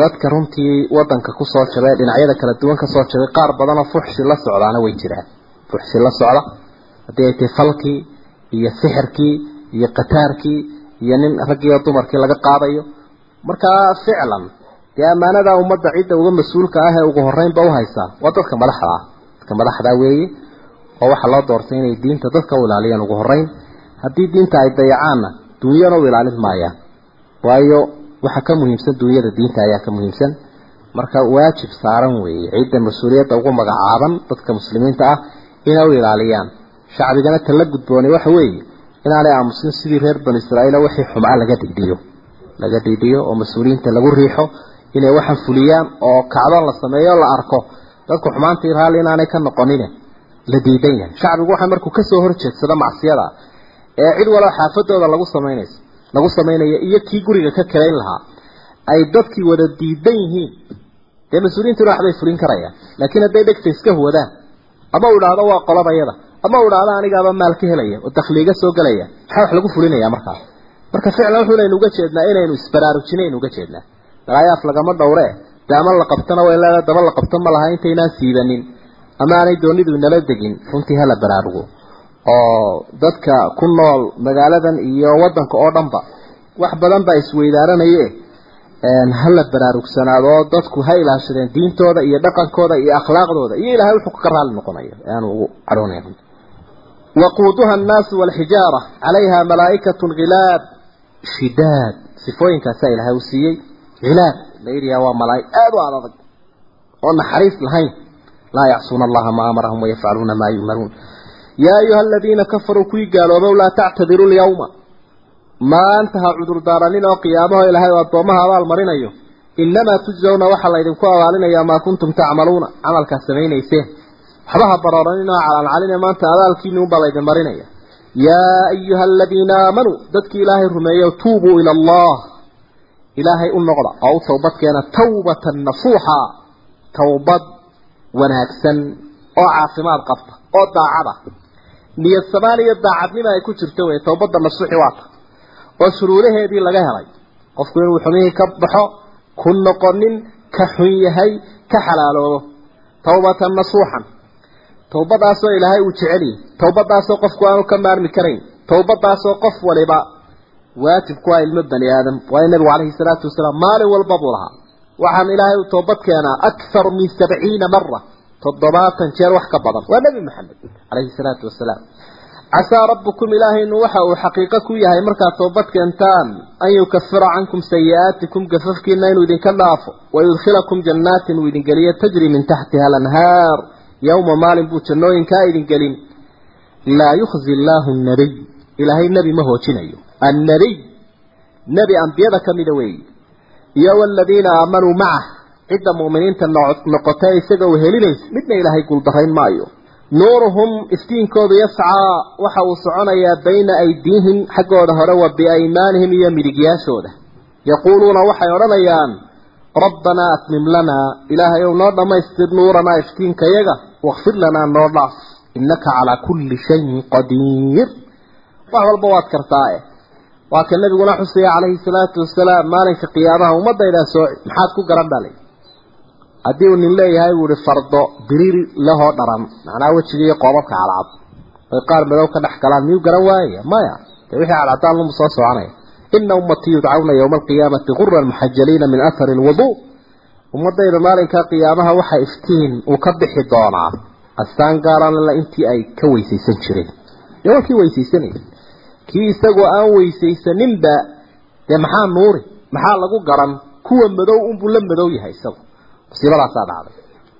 Speaker 2: Dadka runtii wadanka ku soo jabay dhinacyada kala duwan ka soo jabay qaar badan oo fuxshi la socdaana way jiraan. Fuxshi la socda. Haddii ay tahay falkii iyo sixirkii iyo qataarkii iyo nin raggii oo dumarkii laga qaadayo. Markaa ficlan dee ammaanadaa ummadda cidda uga mas'uulka ah ee ugu horreynba u haysaa waa dadka madaxda ah. Dadka madaxdaa weeye oo waxaa loo doortay inay diinta dadka u ilaaliyaan ugu horreyn. Haddii diinta ay dayacaanna duunyana u ilaalin maayaan. Waayo waxa ka muhiimsan duunyada diinta ayaa ka muhiimsan. Marka waajib saaran weeye cidda mas'uuliyadda ugu magacaaban dadka muslimiinta ah inay u ilaaliyaan. Shacbigana tala gudboonay waxa weeye inaanay aamusin sidii reer banu israa'iila wixii xumaa laga dhigdhiyo laga dhigdhiyo oo mas'uuliyiinta lagu riixo inay waxaan fuliyaan oo kacdoon la sameeyo la arko. Dadku xumaantii raalli inaanay ka noqonine la diidan yahay shacbigu waxa markuu ka soo horjeedsado macsiyada ee cid waloo xaafadooda lagu samaynayso lagu samaynayo iyo kii guriga ka kalayn lahaa ay dadkii wada diidan yihiin. Dee mas'uuliyiintuna waxbay fulin karayaan laakiin hadday dhegta iska huwadaan. Ama u idhaahdo waa qolabayada ama u idhaahdo anigaaba maal ka helaya oo dakhliiga soo gelaya maxaa wax lagu fulinaya markaas marka ficlan wuxuunaynu uga jeednaa inaynu isbaraarujinaynu uga jeednaa. Dagaayaaf lagama dhowre. Dee ama la qabtana way leedahay daba la qabto ma laha intaynaan siibanin. Ama aanay doonidu inala degin runtii hala baraarugo oo dadka ku nool magaaladan iyo wadanka oo dhanba wax badan baa isweydaaranaye hala baraarugsanaado dadku ha ilaashadeen diintooda iyo dhaqankooda iyo akhlaaqdooda. Iyo ilahay wuxuu ka raali noqonayo aanu ugu cadhoonayn waquuduha annaasu walxijaara calayha malaa'ikatun khilaab shidaad sifooyinkaasaa ilaahay u siiyey. Khilaab la yidhaha waa malaa'ig aada u adag oo naxariis lahayn. Laa yacsuuna allaha ma amarahum wayafcaluuna maa yu'maruun yaa ayuha aladiina kafaruu kuwii gaaloobow laa tactadiru lyawma maanta ha cudurdaarannin oo qiyaamaho ilaahay oo addoomaha abaal marinayo innamaa tujzawna waxaa laydinku abaalinayaa maa kuntum tacmaluuna camalkaad samaynayseen waxba ha barooranin oo calaalcaline maanta abaalkiini unbaa laydin marinaya yaa ayuha aladiina aamanuu dadkii ilaahay rumeeyo tuubuu ila allah ilaahay u noqda oo u towbadkeena tawbatan nasuuxa towbad wanaagsan oo caafimaad qabta oo daacada niyad samaan iyo daacadnima ay ku jirto wey towbadda nasuuxi waata. Oo shuruudaheedii laga helay. Qofku inuu xumihii ka baxo ku noqonin ka xun yahay ka xalaaloobo. Towbatan nasuuxan towbadaasoo ilaahay uu jecel yahay towbadaasoo qofku aanu ka maarmi karayn. Towbadaasoo qof waliba waajib ku ah ilmo bani aadam. Waayo nabigu calayhi salaatu wasalaam maalin walba buu lahaa. Waxaan ilaahay uu toobad keenaa akthar min sabciina mara toddobaatan jeer wax ka badan. Waa nebi maxamed calayhi salaatu wasalaam casaa rabbukum ilaahaynu waxa uu xaqiiqo ku yahay markaad toobad keentaan an yukafira cankum sayi-aatikum gafafkiina inuu idinka dhaafo wayudkhilakum jannaatin uu idin geliyo tajri min taxtiha alanhaar. Yowma maalin buu jannooyinkaa idin gelin. Laa yukhzi illaahu nabiy ilaahay nebi ma hoojinayo. Annabiy nebi ambiyada ka mida weeyi iyo waladiina aamanuu macah cidda mu'miniinta noqotay isaga uu helinaysa midna ilaahay guuldarayn maayo. Nuuruhum iftiinkoodu yascaa waxa uu soconayaa bayna aydiihim xaggooda hore wa biaymaanihim iyo midigyaashooda yaquuluuna waxay odhanayaan rabbanaa atmim lanaa ilaahay ow noo dhammaystir nuuranaa iftiinkayaga wakfir lanaa noo dhaaf innaka calaa kulli shayin qadiir. Wax walba waad kartaae waa ka nabiguna xusaya calayhi salaatu wasalaam maalinka qiyaamaha ummadaydaa sooci maxaad ku garan dhalay haddii uu nin leeyahay buu ihi fardo biriiri lahoo dharan. Macnaha wejiga iyo qoobabka cadcad ay qaar madow ka dhex galaan. Miyuu garan waayaya maya. Dee wixii cadcadaan lumu soo soconaya. Ina ummatii yudcawna yowma alqiyaamati guran muxajaliina min athari lwuduu ummadayda maalinka qiyaamaha waxa iftiin uu ka bixi doonaa. Astaan gaaraan la intii ay ka weysaysan jireen dee kii weysaysanayay kii isagoo aan weysaysaninba dee maxaa nuuri? Maxaa lagu garan? Kuwa madow unbuu la madow yahay isagu musiibadaasaa dhacday.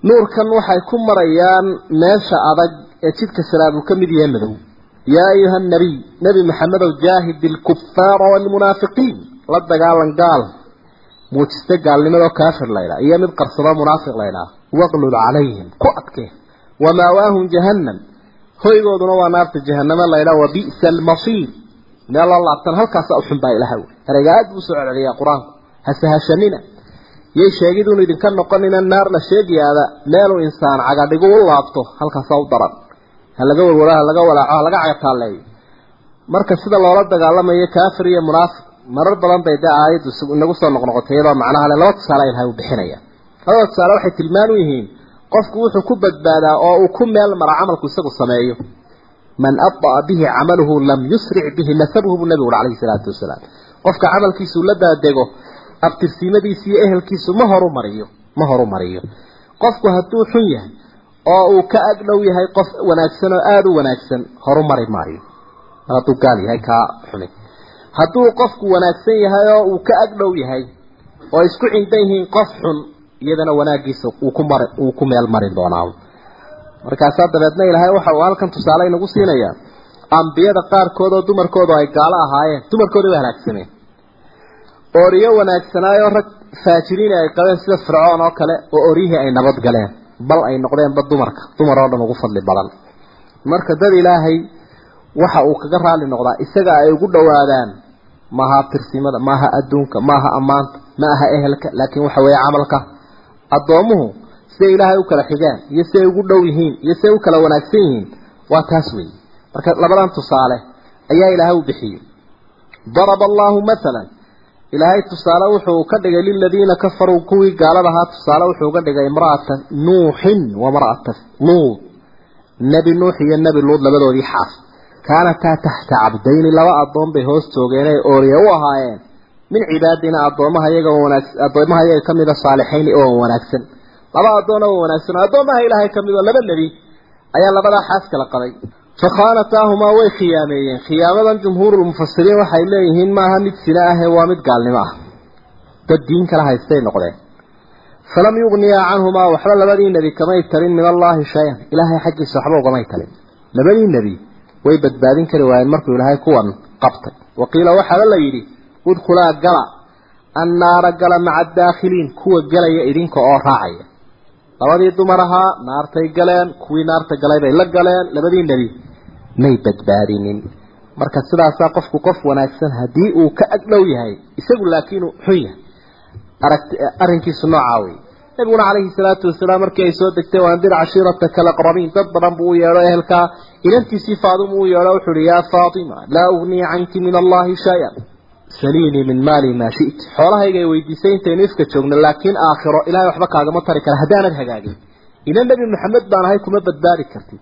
Speaker 2: Nuurkan waxay ku marayaan meesha adag ee jidka salaad uu ka mid yahay madow. Yaa ayuha nabiy nebi maxamedow jaahid ilkufaara waalmunaafiqiin la dagaalan gaal. Muujiste gaalnimadoo kaafir laydhaa iyo mid qarsado munaafiq laydhaa waqlul calayhim ku adkee wamaawaahum jahannam. Hoygooduna waa naarta jahanamo laydhaa wa bi'sa almasiir meel loo laabtan halkaasa uxun baa ilaha wey ereyga aad buu u soo celceliyaa qur'aanku. Hasahashanina yay sheegiduunu idinka noqonina naar la sheegayaada meeluu insaan cagadhigu u laabto halkaasaa u daran. Ha laga warwaro ha laga walaaco ha laga cagataaleeyo marka sida loola dagaalamayo kaafir iyo munaafiq marar badan bay dee aayaddu inagu soo noqnoqotay macnaha le laba tusaale ilahay uu bixinaya. Labada tusaale waxay tilmaan u yihiin qofku wuxuu ku badbaadaa oo uu ku meel mara camalku isagu sameeyo. Man abda'a bihi camaluhu lam yusric bihi nasabuhu buu nabigu uri calayhi salaatu wasalaam. Qofka camalkiisuu la daadego abtirsiimadiisa iyo ehelkiisu ma horu mariyo ma horu mariyo. Qofku hadduu xun yahay oo uu ka ag dhow yahay qof wanaagsan oo aada u wanaagsan horu mari maayo. Mar hadduu gaal yahay kaa xuni hadduu qofku wanaagsan yahay oo uu ka ag dhow yahay oo isku cindan yihiin qof xun iyadana wanaagiisa uu ku mari uu ku meel mari doonaa markaasaa dabeedna ilaahay waxa uu halkan tusaale inagu siinayaa. Ambiyada qaarkood oo dumarkoodu ay gaalo ahaayeen dumarkooda way halaagsameen ooriyo wanaagsanaayo rag faajiriin ay qabeen sida fircoon oo kale oo oryihii ay nabad galeen bal ay noqdeenba dumarka dumar oo dhan ugu fadli badan. Marka dad ilaahay waxa uu kaga raali noqdaa isaga ay ugu dhowaadaan maaha tirsimada maaha adduunka maaha ammaanta ma aha ehelka laakiin waxa weeye camalka. Addoomuhu siday ilaahay u kala xigaan iyo siday ugu dhow yihiin iyo siday u kala wanaagsan yihiin waa taas weeye. Marka labadan tusaale ayaa ilaahay u bixiyey daraba allahu mathalan ilaahay tusaale wuxuu ka dhigay liladiina kafaruu kuwii gaalada ahaa. Tusaale wuxuu uga dhigay imra'ata nuuxin wa mar'ata luud. Nebi nuux iyo nebi luud labadoodii xaas kaanataa taxta cabdayni. Laba addoon bay hoos joogeen ay ooriye u ahaayeen. Min cibaadina addoomaha iyaga wanaagsan addoomaha iyaga ka mida saalixayn oo wanaagsan. Laba addoon oo wanaagsan addoomaha ilaahay ka mid oo laba nebi ayaa labadaa xaas kala qabay fakhaanataahumaa way khiyaameeyeen khiyaamadan jumhuurulmufasiriin waxay leeyihiin maaha mid sina ahe waa mid gaalnimo ah. Dad diin kala haystay noqdeen. Falam yugniyaa canhumaa waxba labadii nebi kamay talin min allaahi shay-an. Ilaahay xaggiisa waxba ugamay talin. Labadii nebi way badbaadin kari waayeen markuu ilaahay kuwan qabtay. Waqiila waxaaba la yidhi udkhulaa gala annaara gala maca adaakhiliin kuwa gelaya idinka oo raacaya. Labadii dumar ahaa naartay galeen kuwii naarta galay bay la galeen. Labadii nebi may badbaadinin marka sidaasaa qofku qof wanaagsan haddii uu ka ag dhow yahay isagu laakiinuu xun yahay. Aragti arrinkiisu noocaa wey nabiguna calayhi salaatu wasalaam markii ay soo degtay waandir cashiirataka alaqrabiin dad badan buu u yeedho ehelkaa inantiisii faadima uu yeedho wuxu uhi yaa faatima laa ugnii canki min allahi shay-an. Saliinii min maali maa shi't xoolahayga ay weydiisay intaynu ifka joogno laakiin aakhiro ilahay waxba kaagama tari kara haddaanad hagaagin. Ina nebi maxamed baan ahay kuma badbaadi kartid